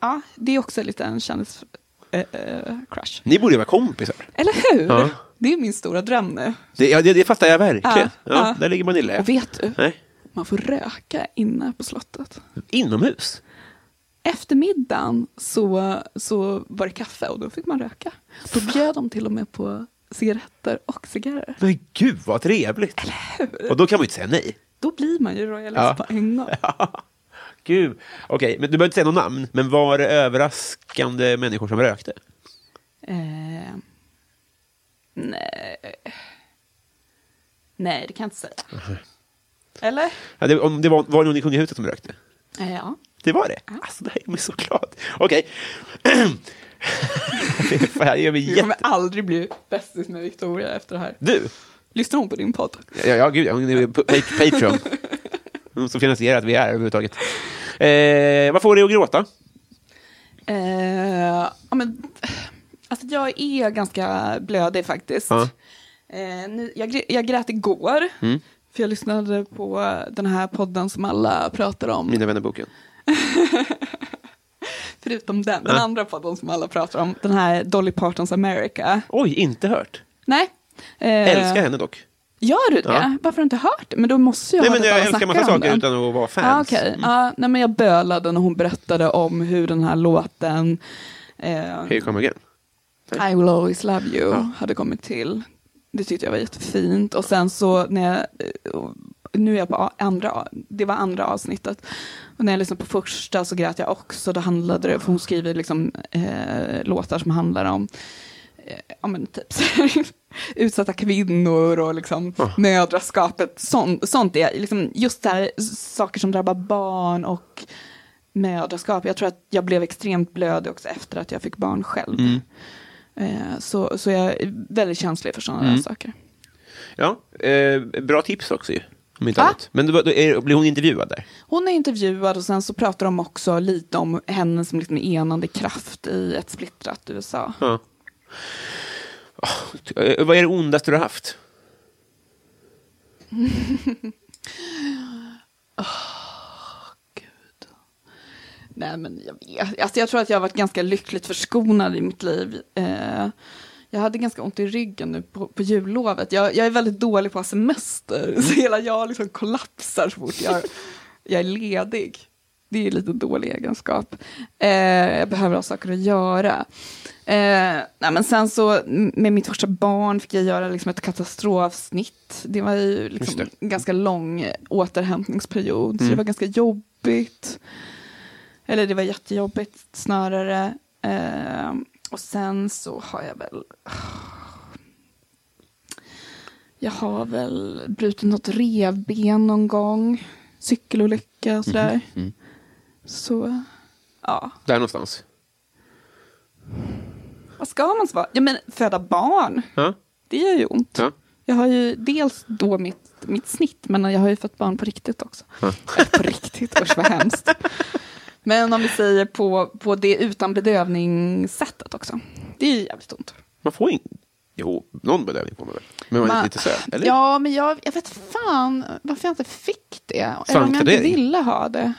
ja, det är också lite en kändis, eh, eh, crush. Ni borde vara kompisar. Eller hur? Ja. Det är min stora dröm nu. Det, ja, det, det fattar jag verkligen. Ja, Ja, ja. Där ligger man i lä. Och vet du? Nej. Man får röka inne på slottet. Inomhus? Efter middagen så, så var det kaffe och då fick man röka. Då bjöd de till och med på cigaretter och cigarrer. Men gud vad trevligt. Och då kan man ju inte säga nej. Då blir man ju royalist Ja. på en gång. Gud. Okej, men du behöver inte säga något namn. Men var det överraskande människor som rökte? Eh, nej. nej, det kan jag inte säga. Eller? Ja, det, om det var, var det någon i kungahuset som rökte? Eh, ja. Det var det? Alltså, det här gör mig så glad. Okej. Fan, jag Du kommer jätte... aldrig bli bästis med Victoria efter det här. Du? Lyssnar hon på din podd? Ja, ja gud, hon är på Patreon. Hon som finansierar att vi är överhuvudtaget. Eh, vad får dig att gråta? Eh, ja, men, alltså jag är ganska blödig faktiskt. Ja. Eh, nu, jag, jag grät igår, Mm. för jag lyssnade på den här podden som alla pratar om. Mina vänner-boken. Förutom den, den andra podden som alla pratar om, den här Dolly Partons America. Oj, inte hört. Nej. Eh, Älskar henne dock. Gör du det? Ja. Varför har du inte hört det? Men då måste jag Nej, ha men jag älskar massa saker den. utan att vara Ja, fans. okej. Mm. Ja, nej, men jag bölade när hon berättade om hur den här låten eh, Here come again. I will always love you Ja. hade kommit till. Det tyckte jag var jättefint. Och sen så när jag, eh, nu är jag på andra, det var andra avsnittet. Och när jag lyssnade på första så grät jag också. Då handlade det, för hon skriver liksom eh, låtar som handlar om ja, men typ utsatta kvinnor och liksom Ah. mödraskapet. Sånt, sånt är liksom just det här, saker som drabbar barn och mödraskap. Jag tror att jag blev extremt blödig också efter att jag fick barn själv. Mm. Eh, så, så jag är väldigt känslig för sådana Mm. där saker. Ja, eh, bra tips också ju. Om inte Va? annat. Men då, då är, blir hon intervjuad där? Hon är intervjuad och sen så pratar de också lite om henne som liksom enande kraft i ett splittrat USA. Ah, Oh, vad är det ondaste du har haft? Ah, Nej men jag vet, alltså jag tror att jag har varit ganska lyckligt förskonad i mitt liv. Eh, jag hade ganska ont i ryggen nu på, på jullovet. Jag, jag är väldigt dålig på att ha semester, så hela jag liksom kollapsar så fort jag, jag är ledig. Det är lite dålig egenskap. Eh, jag behöver ha saker att göra. Eh, nej, men sen så med mitt första barn fick jag göra liksom ett katastrofsnitt. Det var ju liksom en ganska lång återhämtningsperiod, så det var ganska jobbigt. Eller det var jättejobbigt snarare. Eh, och sen så har jag väl... Jag har väl brutit något revben någon gång. Cykelolycka och sådär. Så, ja. Där någonstans? Vad ska man svara? Ja men föda barn, Ja. det gör ju ont. Ja. Jag har ju dels då mitt, mitt snitt, men jag har ju fått barn på riktigt också. Ja. På riktigt, usch vad hemskt. Men om vi säger på, på det utan bedövningssättet också. Det är ju jävligt ont. Man får inte... Jo, någon bedövning får man väl? Men man är Man- lite söt, eller? Ja, men jag, jag vet fan varför jag inte fick det. Eller om jag inte ville ha det.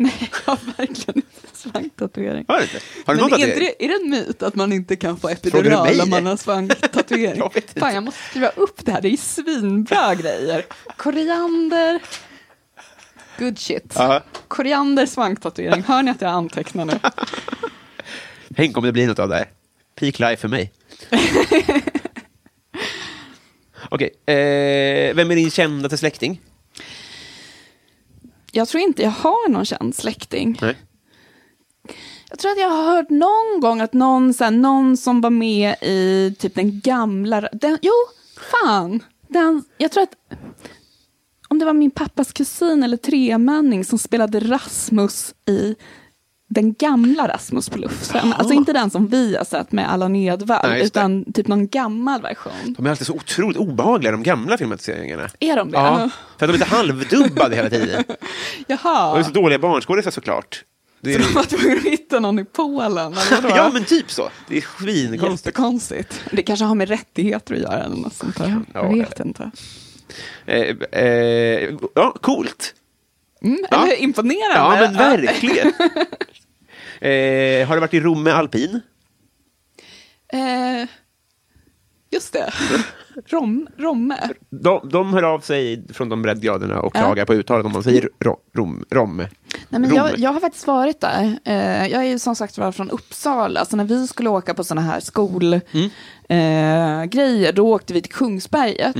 Nej, jag har verkligen inte svanktatuering. Har du inte? Har du Men någon är, tatuering? det, är det en myt att man inte kan få epidural om man har svanktatuering? Jag vet inte. Fan, jag måste skriva upp det här. Det är svinbra grejer. Koriander. Good shit. Ja. Koriander, svanktatuering. Hör ni att jag antecknar nu? Tänk om det blir något av det här. Peak life för mig. Okej, eh, vem är din kändaste släkting? Jag tror inte jag har någon känd släkting. Nej. Jag tror att jag har hört någon gång att någon, så här, någon som var med i typ den gamla... Den, jo, fan. Den, jag tror att... Om det var min pappas kusin eller tremänning som spelade Rasmus i den gamla Rasmus på Lufsen. Alltså inte den som vi har sett med Allan Edwall, just det. utan typ någon gammal version. De är alltid så otroligt obehagliga, de gamla filmatiseringarna. Är de det? Ja, för att de är lite halvdubbade hela tiden. Jaha. Och det är så dåliga barnskådisar såklart. Det Så de är, var tvungna att hitta någon i Polen, eller ja, men typ så. Det är svinkonstigt. Jättekonstigt. Det kanske har med rättigheter att göra eller något sånt där. Ja, Jag vet inte. Eh, eh, ja, coolt. Mm, Ja. Eller imponerande. Ja, men verkligen. eh, har du varit i Romme alpin? Eh, just det. Rom, Romme. De, de hör av sig från de breddgraderna och Ja. klagar på uttalet om man säger ro, rom, romme. Nej, men jag, jag har faktiskt varit där. Eh, jag är ju som sagt var från Uppsala, så när vi skulle åka på sådana här skolgrejer, eh, grejer, då åkte vi till Kungsberget.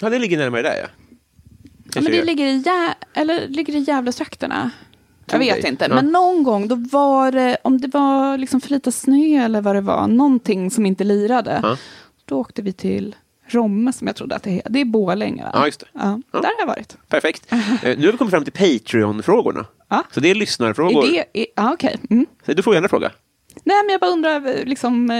Ja, det ligger närmare där ja. Ja, men det ligger i, Gä- eller ligger i Gävletrakterna? Jag vet inte, Ja. men någon gång då var det, om det var liksom för lite snö eller vad det var, någonting som inte lirade, Ja. då åkte vi till Romme som jag trodde att det heter. Det är Borlänge va? Ja, just det. Ja. Där har jag varit. Perfekt. Eh, nu har vi kommit fram till Patreon-frågorna. Så det är lyssnarfrågor. Är det, är, ja, okej. Mm. Så Du får gärna fråga. Nej, men jag bara undrar, liksom, eh,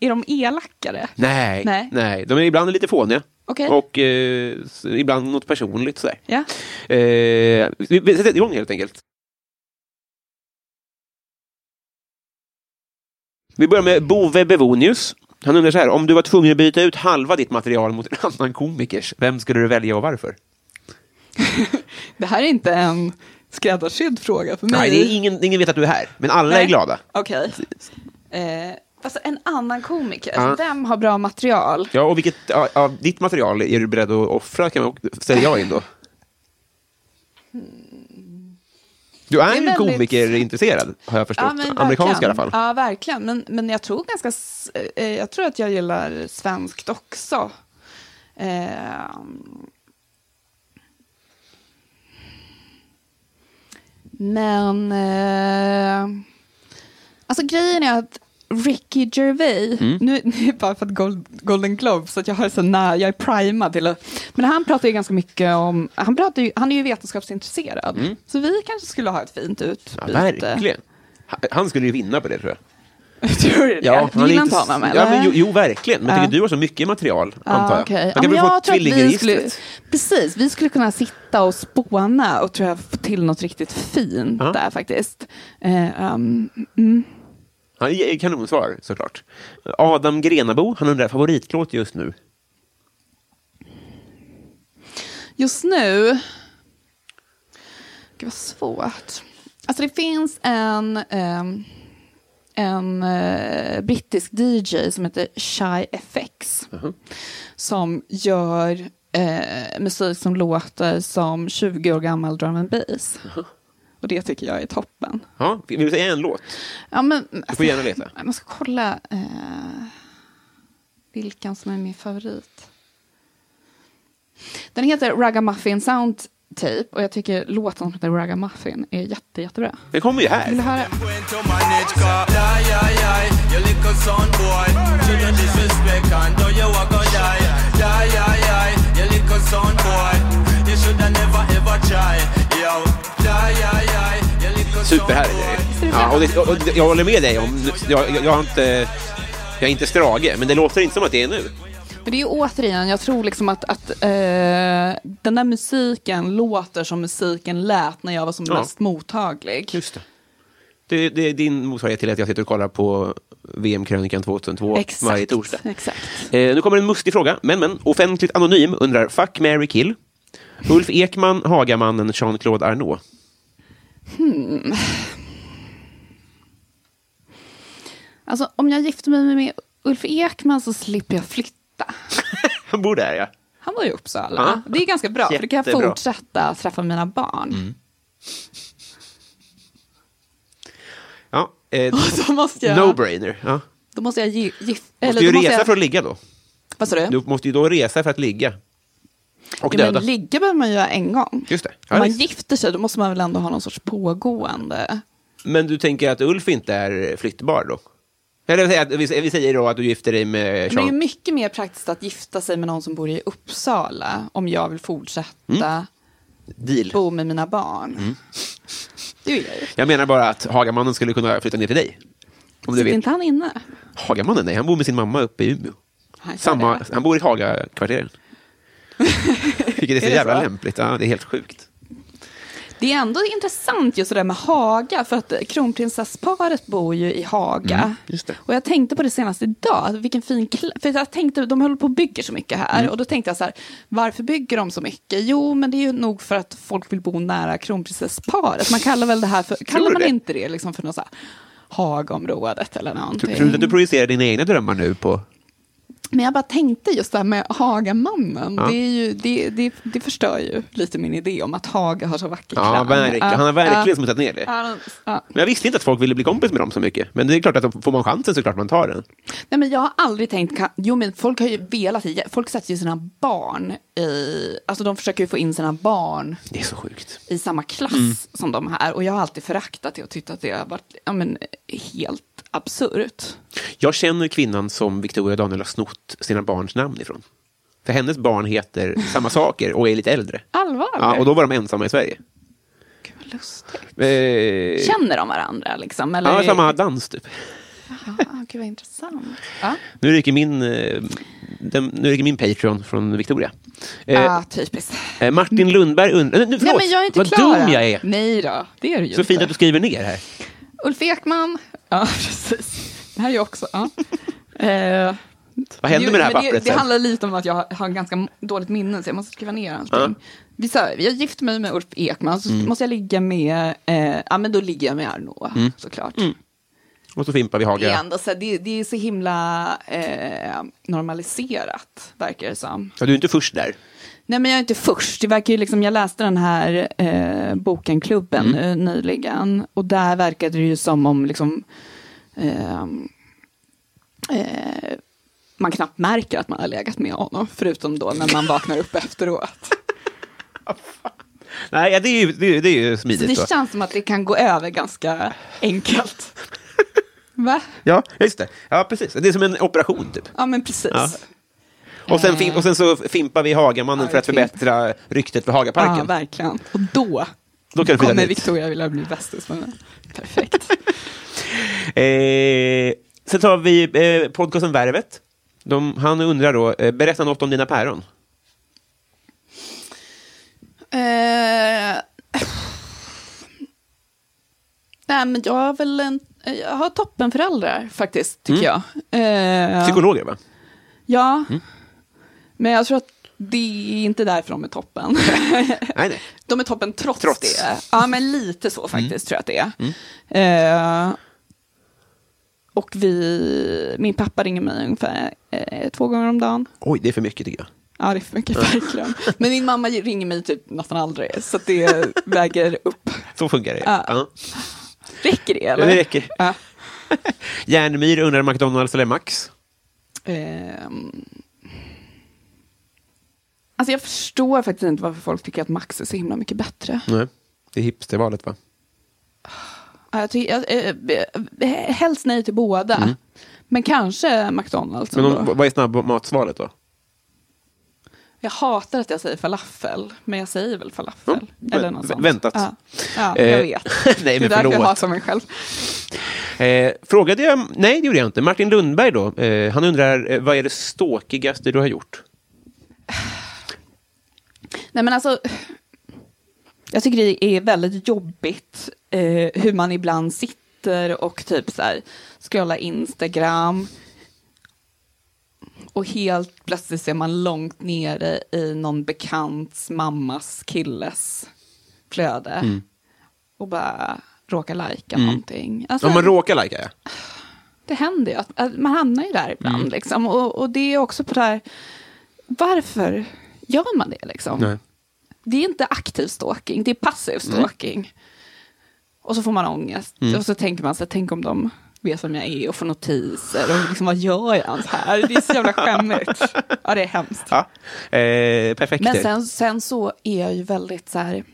är de elakare? Nej, Nej. nej. De är ibland lite fåniga. Okej. Och eh, ibland något personligt sådär. Ja. Eh, vi vi sätter igång helt enkelt. Vi börjar med Bove Bevonius. Han undrar så här, om du var tvungen att byta ut halva ditt material mot en annan komikers, vem skulle du välja och varför? Det här är inte en skräddarsydd fråga för mig. Nej, det är ingen, ingen vet att du är här, men alla Nej. är glada. Okej. Eh, alltså en annan komiker, Ja. vem har bra material? Ja, och vilket av av ditt material är du beredd att offra, kan man, ställer jag in då? Du är är ju väldigt- komikerintresserad, har jag förstått. Amerikansk i alla fall. Ja, verkligen. Men, men jag tror ganska... Eh, jag tror att jag gillar svenskt också. Eh, men... Eh, alltså grejen är att Ricky Gervais, Mm. nu, nu är det bara för att Gold, Golden Globe, så att jag har så när, jag är primad till att, men han pratar ju ganska mycket om, han, pratar ju, han är ju vetenskapsintresserad, så vi kanske skulle ha ett fint utbyte. Mm. Ja, verkligen. Han- skulle ju vinna på det, tror jag. Tror du det? Ja, du gillar inte honom, eller? Ja, men, jo, jo, verkligen. Men Ja. tycker du har så mycket material, Ja, antar jag. Han Ja, kan men väl få tvillingregistret? skulle, precis, vi skulle kunna sitta och spåna och tror jag få till något riktigt fint Ja. där faktiskt. Eh, um, mm. Han ger kanonsvar, såklart. Adam Grenabo, han undrar favoritlåt just nu. Just nu, gud vad svårt. Alltså det finns en, ehm, en eh, brittisk DJ som heter Shy FX. Som gör eh, musik som låter som 20 år gammal drum and bass. Och det tycker jag är toppen. Ja, vill du säga en låt? Ja, men, Du får gärna leta. Jag måste kolla eh, vilken som är min favorit. Den heter Ragamuffin Sound Tape och jag tycker låten som heter Ragamuffin är jätte, jättebra. Den kommer ju Vill du här. höra? You shoulda never ever try. Yo. Die, die, Superhärlig det. ja, och det, och det- Jag håller med dig om... Jag, jag, jag har inte... Jag är inte Strage, men det låter inte som att det är nu. Men det är ju återigen, jag tror liksom att, att eh, den där musiken låter som musiken lät när jag var som Ja. mest mottaglig. Just det. Det, det är din motsvarighet till att jag sitter och kollar på VM-krönikan 2002 Exakt. varje torsdag. Exakt. Eh, nu kommer en mustig fråga, men men. Offentligt anonym undrar Fuck, Mary kill. Ulf Ekman, Hagamannen, Jean-Claude Arnault. Alltså om jag gifter mig med Ulf Ekman så slipper jag flytta. Han bor där, ja. Han var i Uppsala. Ja. Det är ganska bra, för då kan jag Jättebra. fortsätta träffa mina barn. ja eh, No-brainer. Ja. då måste jag gi- gif- Måste eller ju då måste resa jag, för att ligga då. Vad sa du? Du måste ju då resa för att ligga. Och Ja, men ligga behöver man göra en gång. Just det. Om Ja, man visst. gifter sig då måste man väl ändå ha någon sorts pågående... Men du tänker att Ulf inte är flyttbar då? Eller vi vi säger då att du gifter dig med Men det är mycket mer praktiskt att gifta sig med någon som bor i Uppsala om jag vill fortsätta Mm. Deal. bo med mina barn. Mm. Det vill jag ju. Jag menar bara att Hagamannen skulle kunna flytta ner till dig. Om Sitter inte han inne? Hagamannen, nej, han bor med sin mamma uppe i Umeå. Han Samma, det. han bor i Hagakvarteren. Vilket är så Är jävla så? lämpligt. Ja, det är helt sjukt. Det är ändå intressant just det där med Haga, för att kronprinsessparet bor ju i Haga. Mm, just det. Och jag tänkte på det senast idag, vilken fin För jag tänkte, de håller på och bygger så mycket här. Mm. Och då tänkte jag så här, varför bygger de så mycket? Jo, men det är ju nog för att folk vill bo nära kronprinsessparet. Man kallar väl det här för, kallar man det? inte det liksom för något så här Hagaområdet eller någonting. tror du att du projicerar dina egna drömmar nu på... Men jag bara tänkte just det här med Hagamannen. Ja. Det, är ju, det, det, det förstör ju lite min idé om att Haga har så vacker Ja, klang. verkligen. Han har verkligen smutsat ner det. Ja, ja. Men jag visste inte att folk ville bli kompis med dem så mycket. Men det är klart att får man chansen så är det klart man tar den. Nej, men jag har aldrig tänkt, jo men folk har ju velat, folk sätter ju sina barn i, alltså de försöker ju få in sina barn Det är så sjukt. i samma klass Mm. som de här. Och jag har alltid föraktat det och tyckt att det har varit ja, men, helt absurt. Jag känner kvinnan som Victoria Daniel har snott sina barns namn ifrån. För hennes barn heter samma saker och är lite äldre. Allvarligt? Ja, och då var de ensamma i Sverige. Gud vad lustigt. Eh, Känner de varandra liksom? Eller? ja, samma dans typ. Ja, gud vad intressant. Ja, Nu ryker min, eh, den, nu ryker min Patreon från Victoria. Eh, ja typiskt. eh, Martin Lundberg undrar... Nu, Nej förlåt, men jag är inte vad klar dum jag är. Nej då, det är du ju Så inte. fint att du skriver ner här. Ulf Ekman. Ja, precis. Det här är ju också... Ja. Eh, Vad händer med det här men pappret det, det handlar lite om att jag har, ganska dåligt minne, så jag måste skriva ner allting. Vi sa, jag gift mig med Ulf Ekman, så Mm. måste jag ligga med, eh, ja men då ligger jag med Arnaud, Mm. såklart. Och så fimpar vi Det, är Haga. ändå så, här, det, det är så himla eh, normaliserat, verkar det som. Ja, du är inte först där. Nej, men jag är inte först. Det verkar ju liksom, jag läste den här eh, boken Klubben Mm. eh, nyligen. Och där verkade det ju som om liksom, eh, eh, man knappt märker att man har legat med honom. Förutom då när man vaknar upp efteråt. Nej, ja, det är ju, det är, det är ju Så smidigt. det då. känns som att det kan gå över ganska enkelt. Va? Ja, just det. Ja, precis. Det är som en operation, typ. Ja, men precis. Ja. Och sen, fim- och sen så fimpar vi Hagamannen Ja, för att förbättra ryktet för Ja, Hagaparken. verkligen. Och då Då kan kommer. Victoria vilja bli bästis med mig. Perfekt. Eh, sen tar vi eh, podcasten Värvet. De, han undrar då, eh, berätta något om dina päron. Eh, nej, men jag har väl en, jag har toppenföräldrar faktiskt, tycker jag. Eh, Psykologer, va? Ja, Mm. Men jag tror att det är inte därför de är toppen. Nej, de är toppen trots, Trots. det. Ja, men lite så faktiskt tror jag att det är. Eh, och vi, min pappa ringer mig ungefär eh, två gånger om dagen. Oj, det är för mycket, tycker jag. Ja, det är för mycket verkligen. Men min mamma ringer mig typ nästan aldrig, så det väger upp. Så funkar det. Ja. Ja. Räcker det Ja, eller? det räcker. Ja. Järnmyr undrar McDonalds eller Max. Ehm. Alltså jag förstår faktiskt inte varför folk tycker att Max är så himla mycket bättre. Nej, det är hipstervalet, va? Ja, Jag tycker, jag, eh, eh, helst nej till båda. Men kanske McDonalds. Mm. Men om, vad är snabbmatsvalet då? Jag hatar att jag säger falafel, men jag säger väl falafel. Mm. Eller något sånt. väntat. Ja, ja Eh, jag vet. nej, det är men därför jag förlåt. hatar mig själv. Eh, frågade jag... Nej, det gjorde jag inte. Martin Lundberg då. Eh, han undrar, eh, vad är det ståkigaste du har gjort? Nej men alltså, jag tycker det är väldigt jobbigt eh, hur man ibland sitter och typ så här scrollar Instagram och helt plötsligt ser man långt nere i någon bekants mammas killes flöde och bara råkar lajka någonting. Alltså, Om man råkar lajka, ja. det händer ju, att, att man hamnar ju där ibland. Mm. Liksom. Och, och det är också på det här, varför gör man det liksom? Nej. Det är inte aktiv stalking, det är passiv stalking. Och så får man ångest. Mm. Och så tänker man så tänk om de vet vem jag är och får notiser. Och liksom, vad gör jag ens här? Det är så jävla skämmigt. Ja, det är hemskt. ja. Eh, perfekt. Men sen, sen så är jag ju väldigt så här,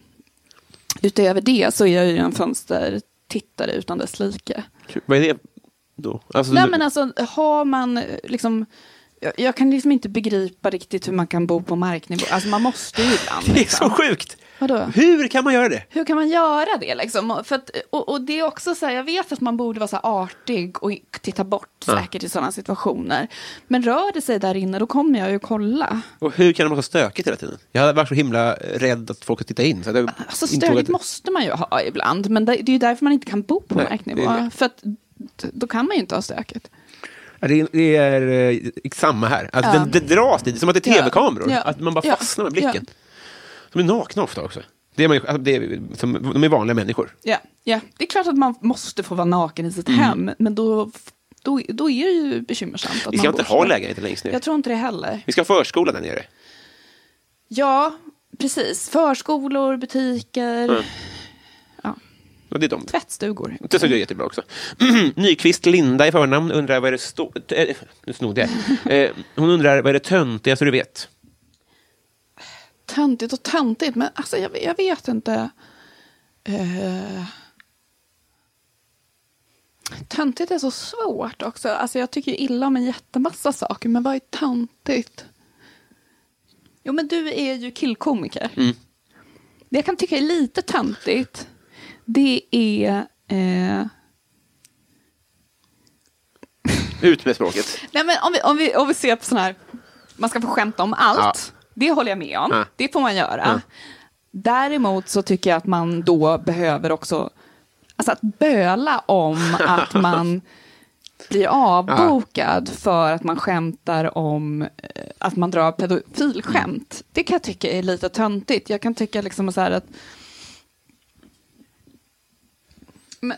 utöver det så är jag ju en fönstertittare utan dess like. Vad är det då? Alltså, Nej men alltså har man eh, liksom, jag, jag kan liksom inte begripa riktigt hur man kan bo på marknivå. Alltså man måste ju ibland. det är Liksom. så sjukt! Vadå? Hur kan man göra det? Hur kan man göra det liksom? För att, och, och det är också så här, jag vet att man borde vara så artig och titta bort Ja. säkert i sådana situationer. Men rör det sig där inne, då kommer jag ju kolla. Och hur kan det vara så stökigt hela tiden? Jag hade varit så himla rädd att folk ska titta in. Så jag Alltså insåg stödigt att- måste man ju ha ibland, men det, det är ju därför man inte kan bo på Nej, marknivå. För att då kan man ju inte ha stökigt. Det är, det är eh, samma här. Alltså, Ja. den, det dras är som att det är tv-kameror. Ja. Att man bara fastnar med blicken. De är nakna ofta också. Det är, man, alltså, det är, som, de är vanliga människor. Ja, ja, det är klart att man måste få vara naken i sitt Mm. hem, men då, då, då är det ju bekymmersamt. Att Vi ska inte ha lägenheter längst ner. Jag tror inte det heller. Vi ska ha förskola där nere. Ja, precis. Förskolor, butiker, Mm. Och det är de. tvättstugor. Såg jag jättebra också. Nyqvist Linda i förnamn undrar vad är det står... Äh, nu snodde jag. Eh, hon undrar vad är det töntigaste du vet? Töntigt och töntigt, men alltså jag, jag vet inte. Uh... Töntigt är så svårt också. Alltså jag tycker illa om en jättemassa saker, men vad är töntigt? Jo, men du är ju killkomiker. Det jag kan tycka är lite töntigt, det är... Eh... Ut med språket. Nej, men om, vi, om, vi, om vi ser på sån här, man ska få skämta om allt. Det håller jag med om. Ja. Det får man göra. Däremot så tycker jag att man då behöver också, alltså att böla om att man blir avbokad för att man skämtar om eh, att man drar pedofilskämt. Det kan jag tycka är lite töntigt. Jag kan tycka liksom så här att men,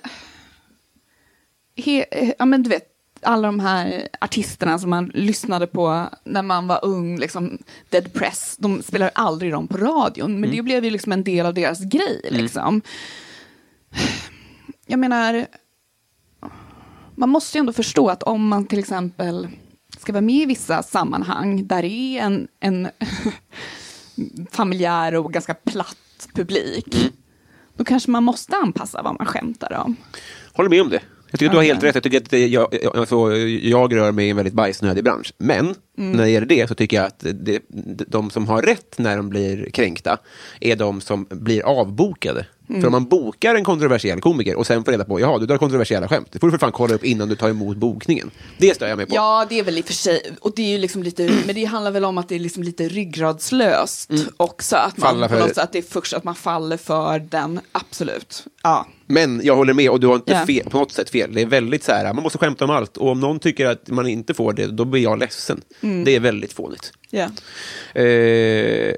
he, ja, men du vet, alla de här artisterna som man lyssnade på när man var ung, liksom Dead Press, de spelar aldrig dem på radion, men det blev ju liksom en del av deras grej. Liksom. Jag menar, man måste ju ändå förstå att om man till exempel ska vara med i vissa sammanhang där det är en, en familjär och ganska platt publik, då kanske man måste anpassa vad man skämtar om. Håller med om det. Jag tycker du har helt rätt. Jag tycker att jag, jag, alltså, jag rör mig i en väldigt bajsnödig bransch. Men Mm. när det gäller det så tycker jag att det, de som har rätt när de blir kränkta är de som blir avbokade. Mm. För om man bokar en kontroversiell komiker och sen får reda på jaha, du drar kontroversiella skämt. Det får du för fan kolla upp innan du tar emot bokningen. Det stör jag mig på. Ja, det är väl i och för sig, och det är ju liksom lite, men det handlar väl om att det är liksom lite ryggradslöst också. Att man, Falla för- sätt, att det är först att man faller för den, absolut. Ja. Men jag håller med och du har inte Ja. fel, på något sätt fel. Det är väldigt så här, man måste skämta om allt. Och om någon tycker att man inte får det, då blir jag ledsen. Mm. Det är väldigt fånigt. ja. Eh,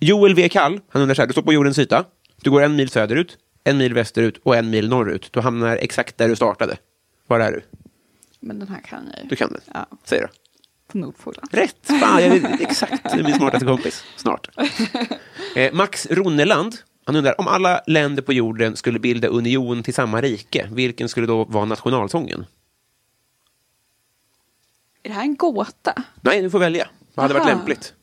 Joel V. Kall, han undrar så här, du står på jordens yta. Du går en mil söderut, en mil västerut och en mil norrut. Du hamnar exakt där du startade. Var är du? Men den här kan jag ju. Du kan den. Ja, Säg då. på Nordpolen. Rätt! Fan, jag är exakt min smartaste kompis. Snart. Eh, Max Ronneland, han undrar, om alla länder på jorden skulle bilda union till samma rike, vilken skulle då vara nationalsången? Är det här en gåta? Nej, du får välja. Vad hade varit Aha. lämpligt?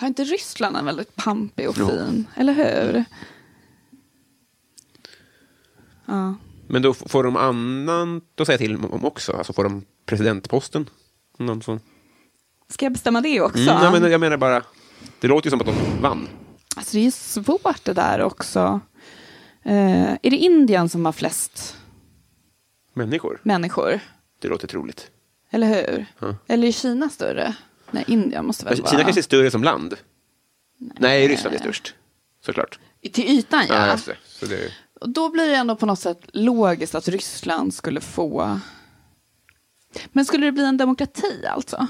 Har inte Ryssland en väldigt pampig och fin? Eller hur? Ja. Men då får de annan att säga till om också? Alltså får de presidentposten? Någon sån? Ska jag bestämma det också? Mm, jag, menar, jag menar bara, det låter ju som att de vann. Alltså det är svårt det där också. Eh, är det Indien som har flest Människor. människor? Det låter troligt. Eller hur? Ja. Eller är Kina större? Nej, Indien måste väl Kina vara... kanske är större som land? Nej, Ryssland är störst. Såklart. Till ytan, ja. Ja, det. Så det Och då blir det ändå på något sätt logiskt att Ryssland skulle få... Men skulle det bli en demokrati alltså?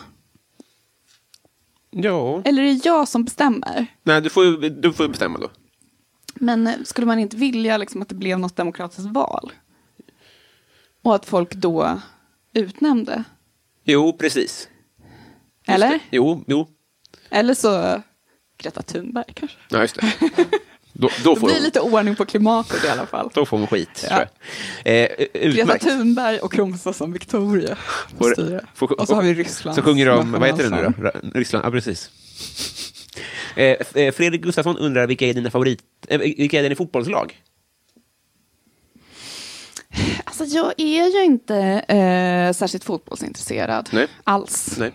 ja. Eller är det jag som bestämmer? Nej, du får, ju- du får bestämma då. Men eh, skulle man inte vilja liksom att det blev något demokratiskt val? Och att folk då utnämnde? Jo, precis. Eller? Det. Jo, jo. Eller så Greta Thunberg kanske? Ja, just det. Då, då, får blir det de, lite ordning på klimatet i alla fall. då får de skit, Ja. tror jag. Eh, Greta utmärkt. Thunberg och kronprinsessan Victoria Får- styra. får- Och så har vi Ryssland. Så sjunger de, vad heter det nu då? Ryssland, ja precis. Eh, eh, Fredrik Gustafsson undrar vilka är dina favorit, eh, vilka är dina fotbollslag? Alltså jag är ju inte eh, särskilt fotbollsintresserad Nej. alls. Nej.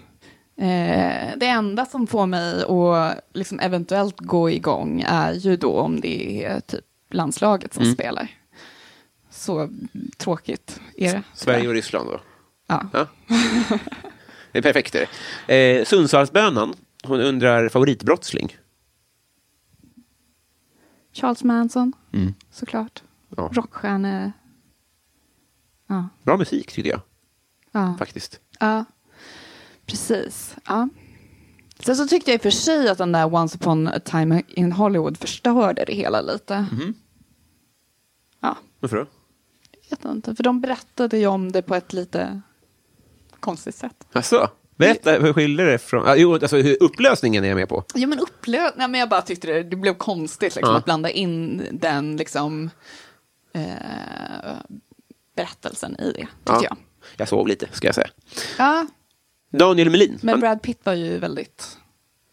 Eh, det enda som får mig att liksom eventuellt gå igång är ju då om det är typ landslaget som Mm. spelar. Så tråkigt är det. Sverige och Ryssland då? Ja. Ja. Det är perfekt. är det. Eh, Sundsvallsbönan, hon undrar favoritbrottsling. Charles Manson, såklart. Ja. Rockstjärne. Ja. Bra musik tycker jag, Ja. faktiskt. ja, precis. Ja. Sen så tyckte jag i och för sig att den där Once upon a time in Hollywood förstörde det hela lite. Ja, Varför då? vet inte. För de berättade ju om det på ett lite konstigt sätt. Alltså, berätta, hur skiljer det från... Jo, alltså hur upplösningen är jag med på. Ja, men upplö... Nej, men jag bara tyckte det, det blev konstigt liksom, Ja. att blanda in den liksom, eh, berättelsen i det, tyckte Ja. jag. Jag sov lite, ska jag säga. Ja, Daniel Melin, men Brad Pitt var ju väldigt...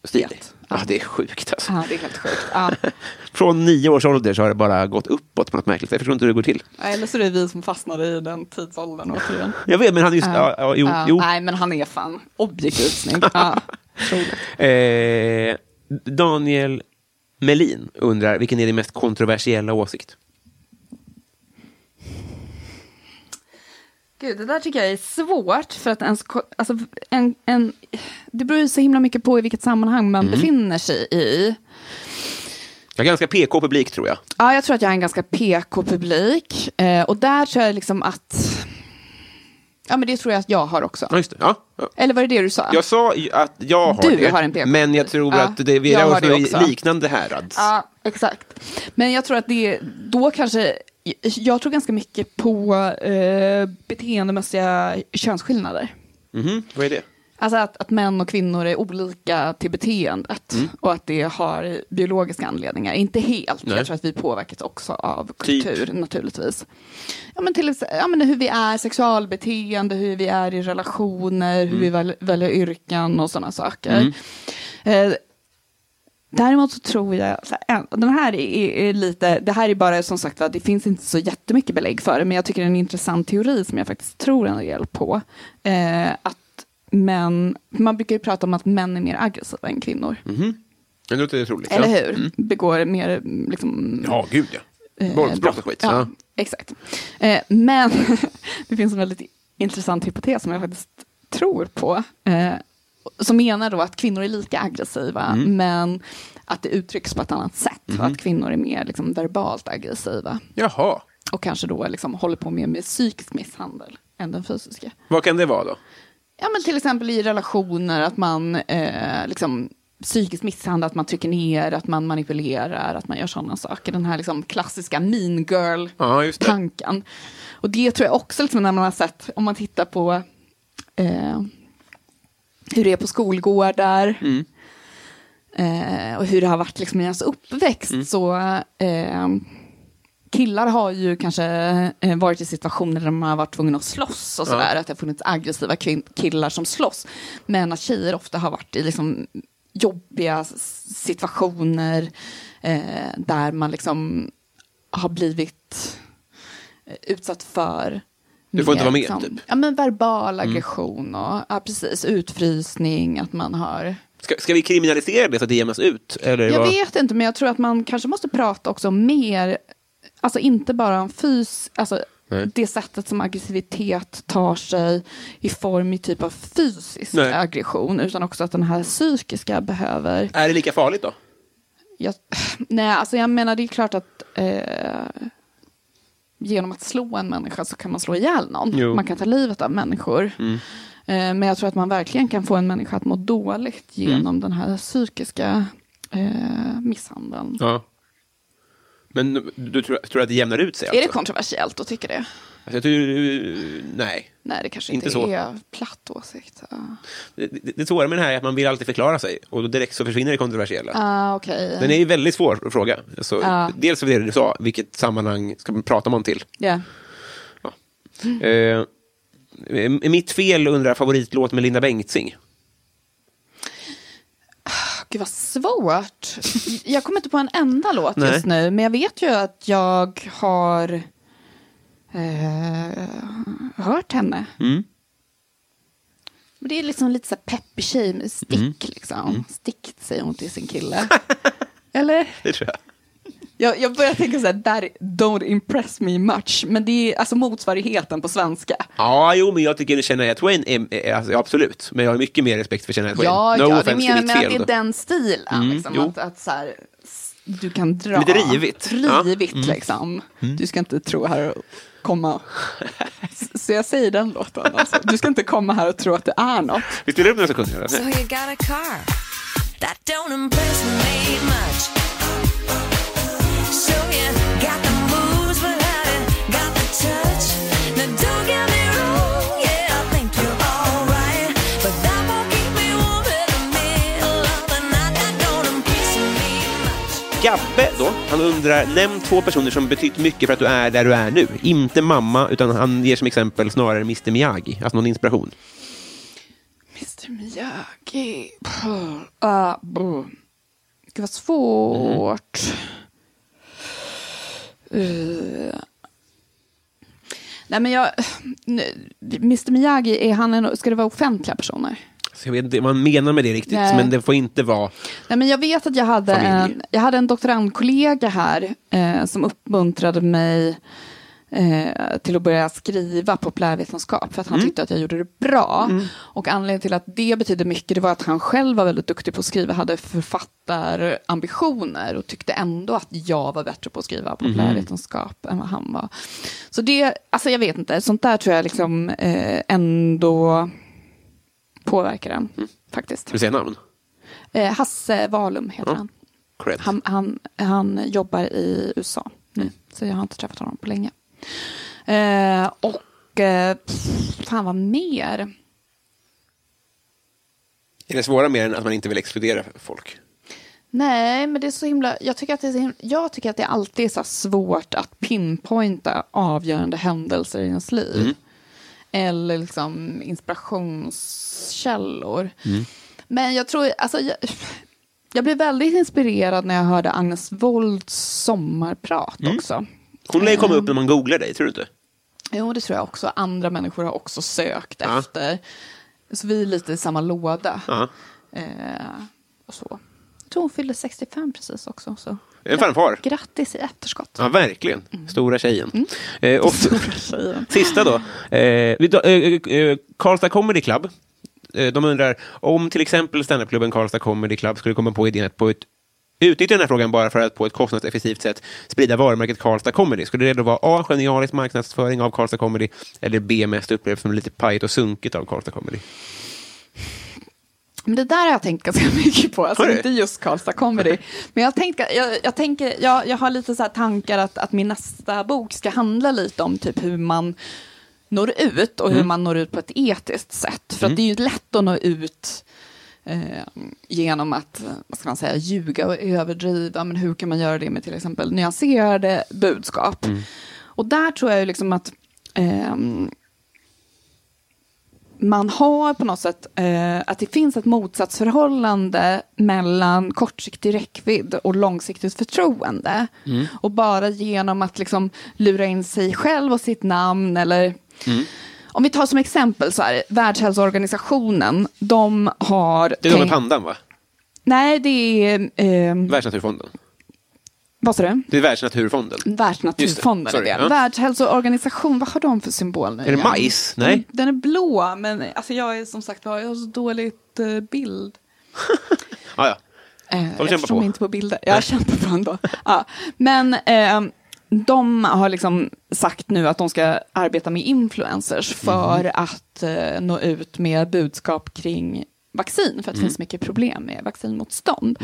stilig. Ja, det är sjukt alltså. Ja, det är helt sjukt. Ja. Från nio års ålder så har det bara gått uppåt på något märkligt. Jag förstår inte hur det går till. Eller så är det vi som fastnade i den tidsåldern återigen. Jag vet, men han är just... Ja, ja, jo, jo. Nej, men han är fan objektivt snygg. Eh, Daniel Melin undrar, vilken är din mest kontroversiella åsikt? Gud, det där tycker jag är svårt. För att ens, alltså, en, en, det beror ju så himla mycket på i vilket sammanhang man befinner sig i. Jag har ganska PK-publik, tror jag. Ja, jag tror att jag är en ganska PK-publik. Eh, och där tror jag liksom att... Ja, men det tror jag att jag har också. Ja, just det. Ja, ja. Eller var det det du sa? Jag sa att jag har Du det, har en PK. men jag tror Ja, att det, vi har oss det liknande härads. Ja, exakt. Men jag tror att det då kanske... Jag tror ganska mycket på eh, beteendemässiga könsskillnader. Mhm, vad är det? Alltså att, att män och kvinnor är olika till beteendet Mm. och att det har biologiska anledningar. Inte helt, Nej. jag tror att vi påverkas också av Typ? kultur naturligtvis. Ja men, till, ja men hur vi är sexualbeteende, hur vi är i relationer, hur vi Mm. väl, väljer yrken och sådana saker. Eh, Däremot så tror jag, så här, en- den här är, är lite, det här är bara som sagt att det finns inte så jättemycket belägg för det, men jag tycker det är en intressant teori som jag faktiskt tror en del på. Eh, att män, man brukar ju prata om att män är mer aggressiva än kvinnor, Det låter troligt. eller ja. hur? Begår mer mm, liksom, Ja, gud ja. eh, Våldsbrott och skit. Ja, Ja. exakt. Eh, men det finns en väldigt intressant hypotes som jag faktiskt tror på. Eh, som menar då att kvinnor är lika aggressiva, Mm. men att det uttrycks på ett annat sätt. Och Mm-hmm. att kvinnor är mer liksom, verbalt aggressiva. Jaha. Och kanske då liksom, håller på mer med psykisk misshandel än den fysiska. Vad kan det vara då? Ja, men till exempel i relationer, att man eh, liksom, psykiskt misshandlar, att man trycker ner, att man manipulerar, att man gör sådana saker. Den här liksom, klassiska mean girl Ja, just det. tanken. Och det tror jag också, liksom, när man har sett, om man tittar på eh, hur det är på skolgårdar Mm. eh, och hur det har varit liksom, i ens uppväxt, Mm. så eh, killar har ju kanske eh, varit i situationer där man har varit tvungen att slåss och sådär, att det har funnits aggressiva killar som slåss. Men att tjejer ofta har varit i liksom jobbiga situationer eh, där man liksom har blivit eh, utsatt för Du får inte vara med, liksom, typ. Ja, men verbal aggression och ja, precis, utfrysning, att man har... Ska, ska vi kriminalisera det så att det jämnas ut? Eller Jag vad? vet inte, men jag tror att man kanske måste prata också mer, alltså inte bara om fys, alltså Nej. det sättet som aggressivitet tar sig i form i typ av fysisk Nej. aggression, utan också att den här psykiska behöver Är det lika farligt då? Jag, nej, alltså jag menar det är klart att eh, genom att slå en människa så kan man slå ihjäl någon. Jo. Mm. Man kan ta livet av människor. Eh, men jag tror att man verkligen kan få en människa att må dåligt genom Mm. den här psykiska eh, misshandeln. Ja. Men du tror, tror att det jämnar ut sig? Är det Alltså? kontroversiellt att tycka det? Alltså, jag tror, nej. Nej, det kanske Inte inte, så. är platt åsikt. Ja. Det, det, det svåra med det här är att man vill alltid förklara sig och då direkt så försvinner det kontroversiella. Ah, okej. Den är ju väldigt svår att fråga. Alltså, Ja. Dels för det du sa, vilket sammanhang ska man prata om till? Ja. Eh, är mitt fel undrar favoritlåt med Linda Bengtzing. Gud vad svårt. Jag kommer inte på en enda låt Nej. just nu, men jag vet ju att jag har eh, hört henne. Mm. Men det är liksom lite så peppig tjej med stick Mm. liksom. Stick säger hon till sin kille. Eller? Det tror jag. Jag, jag börjar tänka så här, that don't impress me much. Men det är alltså motsvarigheten på svenska. Ja, jo, men jag tycker Shania Twain är, är alltså, absolut. Men jag har mycket mer respekt för Shania Twain. Ja, no ja det menar till men att det är den stilen. Mm, liksom, att, att så här, du kan dra. Lite rivigt. Ja. Mm. Rivigt liksom. Du ska inte tro här och komma. Så jag säger den låten. Alltså. Du ska inte komma här och tro att det är något. Vi spelar upp några sekunder. So you Gabbe då, han undrar, nämn två personer som betytt mycket för att du är där du är nu. Inte mamma, utan han ger som exempel snarare Mr Miyagi, alltså någon inspiration. Mr Miyagi. Uh. Gud vad svårt. Uh. Nej men jag... nu- Mr Miyagi, är han en, ska det vara offentliga personer? Så jag vet inte vad man menar med det riktigt, Nej. men det får inte vara... Nej, men jag vet att jag hade Familj. en, jag hade en doktorandkollega här eh, som uppmuntrade mig eh, till att börja skriva populärvetenskap för att han Mm. tyckte att jag gjorde det bra. Och anledningen till att det betydde mycket det var att han själv var väldigt duktig på att skriva, hade författarambitioner och tyckte ändå att jag var bättre på att skriva populärvetenskap än vad han var. Så det, alltså jag vet inte, sånt där tror jag liksom eh, ändå påverkar en faktiskt. Ska vi säga namn? Eh, Hasse Wahlum heter Ja. han. Han, han. Han jobbar i USA nu, så jag har inte träffat honom på länge. Eh, och eh, pff, fan vad mer? Är det svåra mer än att man inte vill exkludera folk? Nej, men det är så himla... Jag tycker att det är, himla, jag tycker att det alltid är så svårt att pinpointa avgörande händelser i ens liv. Eller liksom inspirationskällor. Men jag tror... Alltså, jag, jag blev väldigt inspirerad när jag hörde Agnes Wolds sommarprat också. Hon lär ju komma upp när man googlar dig, tror du inte? Jo, det tror jag också. Andra människor har också sökt Ja. efter. Så vi är lite i samma låda. Ja. Eh, och så. Jag tror hon fyllde 65 precis också. Så. En fanfar. Grattis i efterskott. Ja, verkligen. Stora tjejen. Mm. Eh, och tjejen. sista då. Eh, då, eh, eh, Karlstad Comedy Club. Eh, de undrar om till exempel standupklubben Karlstad Comedy Club skulle komma på idén att på ett utnyttja den här frågan bara för att på ett kostnadseffektivt sätt sprida varumärket Karlstad Comedy. Skulle det då vara A. Genialisk marknadsföring av Karlstad Comedy eller B. Mest upplevt som lite pajigt och sunkigt av Karlstad Comedy? Men det där har jag tänkt ganska mycket på. Alltså inte just Karlstad Comedy. Men jag, tänkt, jag, jag, tänker, jag, jag har lite så här tankar att, att min nästa bok ska handla lite om typ hur man når ut och hur man når ut på ett etiskt sätt. För att det är ju lätt att nå ut eh, genom att eh, vad ska man säga, ljuga och överdriva. Men hur kan man göra det med till exempel nyanserade budskap? Och där tror jag ju liksom att ehm, man har på något sätt eh, att det finns ett motsatsförhållande mellan kortsiktig räckvidd och långsiktigt förtroende. Och bara genom att liksom lura in sig själv och sitt namn eller om vi tar som exempel så här, Världshälsoorganisationen, de har... Det är de med pandan, va? Nej, det är... Eh, Världsnaturfonden. vad sa du? Det är Världsnaturfonden. Världsnaturfonden det, är det. ja. Världshälsoorganisation, vad har de för symbol nu Är det majs? Nej. Mm, Den är blå, men alltså jag är som sagt jag har så dåligt eh, bild. Ah, ja. Eh, kämpa jag förstår på. mig inte på bilder. Jag kämpar på ändå. Ja. Men eh, de har liksom sagt nu att de ska arbeta med influencers för Mhm. att eh, nå ut med budskap kring vaccin, för att det Mm. finns mycket problem med vaccinmotstånd.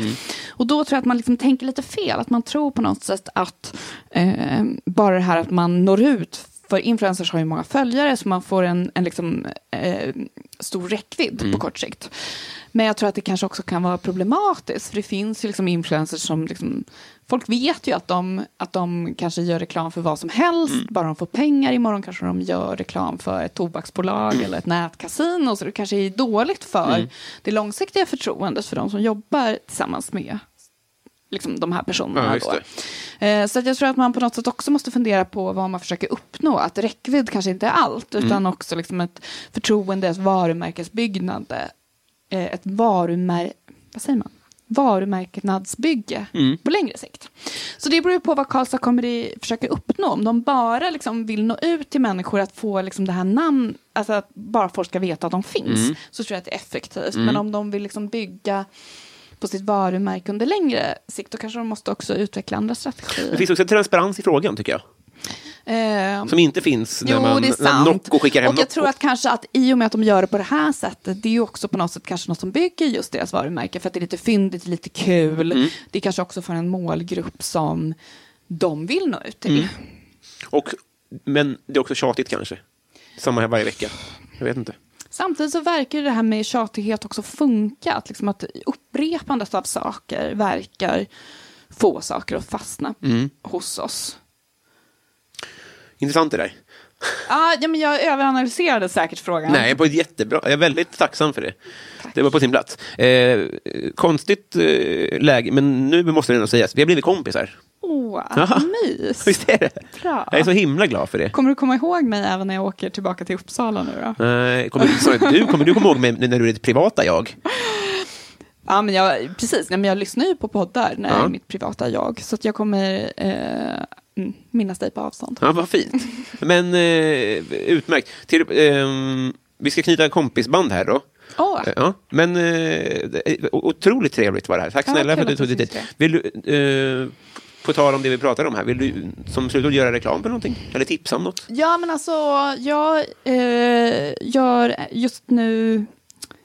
Och då tror jag att man liksom tänker lite fel, att man tror på något sätt att eh, bara det här att man når ut för influencers har ju många följare, så man får en, en liksom, eh, stor räckvidd Mm. på kort sikt. Men jag tror att det kanske också kan vara problematiskt, för det finns ju liksom influencers som liksom, folk vet ju att de, att de kanske gör reklam för vad som helst, Mm. bara de får pengar. Imorgon kanske de gör reklam för ett tobaksbolag Mm. eller ett nätkasino, så det kanske är dåligt för det långsiktiga förtroendet för de som jobbar tillsammans med liksom, de här personerna. Ja, då. Eh, Så jag tror att man på något sätt också måste fundera på vad man försöker uppnå. Att räckvidd kanske inte är allt, utan Mm. också liksom ett förtroende, ett varumärkesbyggnande. eh, Ett varumär... Vad säger man? Varumärkesbygge Mm. på längre sikt. Så det beror på vad Karlstad Comedy försöker uppnå. Om de bara liksom vill nå ut till människor att få liksom det här namn, alltså att bara folk ska veta att de finns, Mm. så tror jag att det är effektivt. Men om de vill liksom bygga på sitt varumärke under längre sikt, då kanske de måste också utveckla andra strategier. Det finns också transparens i frågan, tycker jag. Eh, Som inte finns när, Jo, man, när. Nocco skickar hem och jag Nocco. tror att kanske att i och med att de gör det på det här sättet, det är ju också på något sätt kanske något som bygger just deras varumärke, för att det är lite fyndigt, lite kul. Mm. Det är kanske också för en målgrupp som de vill nå ut till. Mm. Och, men det är också tjatigt kanske. Samma här varje vecka. Jag vet inte. Samtidigt så verkar det här med tjatighet också funka, att, liksom att upprepandet av saker verkar få saker att fastna Mm. hos oss. Intressant det där. Ah, ja, men jag överanalyserade säkert frågan. Nej, på ett jättebra. Jag är väldigt tacksam för det. Det var på sin plats. Eh, konstigt eh, läge, men nu måste det ändå sägas. Vi har blivit kompisar. Åh, Ja. mys. Visst är det? Bra. Jag är så himla glad för det. Kommer du komma ihåg mig även när jag åker tillbaka till Uppsala nu då? Eh, kommer, sorry, du, kommer du komma ihåg mig när du är ditt privata jag? Ja, men jag, precis. Nej, men jag lyssnar ju på poddar när Ja. jag är mitt privata jag. Så jag kommer eh, mm, minnas dig på avstånd. Ja, vad fint. Men eh, utmärkt. Till, ehm, vi ska knyta kompisband här då. Eh, Ja, men eh, är otroligt trevligt var det här. Tack Ja, snälla för att du tog dig tid. syns Vill du, eh, på tal om det vi pratade om här, vill du som slutar göra reklam för någonting? Eller tipsa om något? Ja, men alltså, jag eh, gör just nu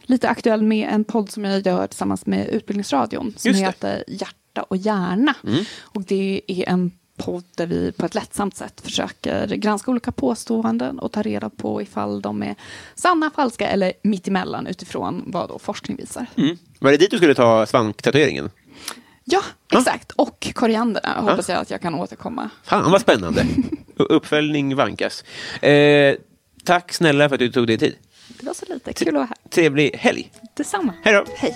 lite aktuell med en podd som jag gör tillsammans med Utbildningsradion som heter Hjärta och hjärna. Och det är en podd där vi på ett lättsamt sätt försöker granska olika påståenden och ta reda på ifall de är sanna, falska eller mittemellan utifrån vad då forskning visar. Mm. Var det dit du skulle ta svanktatueringen? Ja, exakt. Och korianderna hoppas jag att jag kan återkomma. Fan vad spännande. Uppföljning vankas. Eh, tack snälla för att du tog dig tid. Det var så lite. Kul att vara här. Trevlig helg. Detsamma. Hej då. Hej.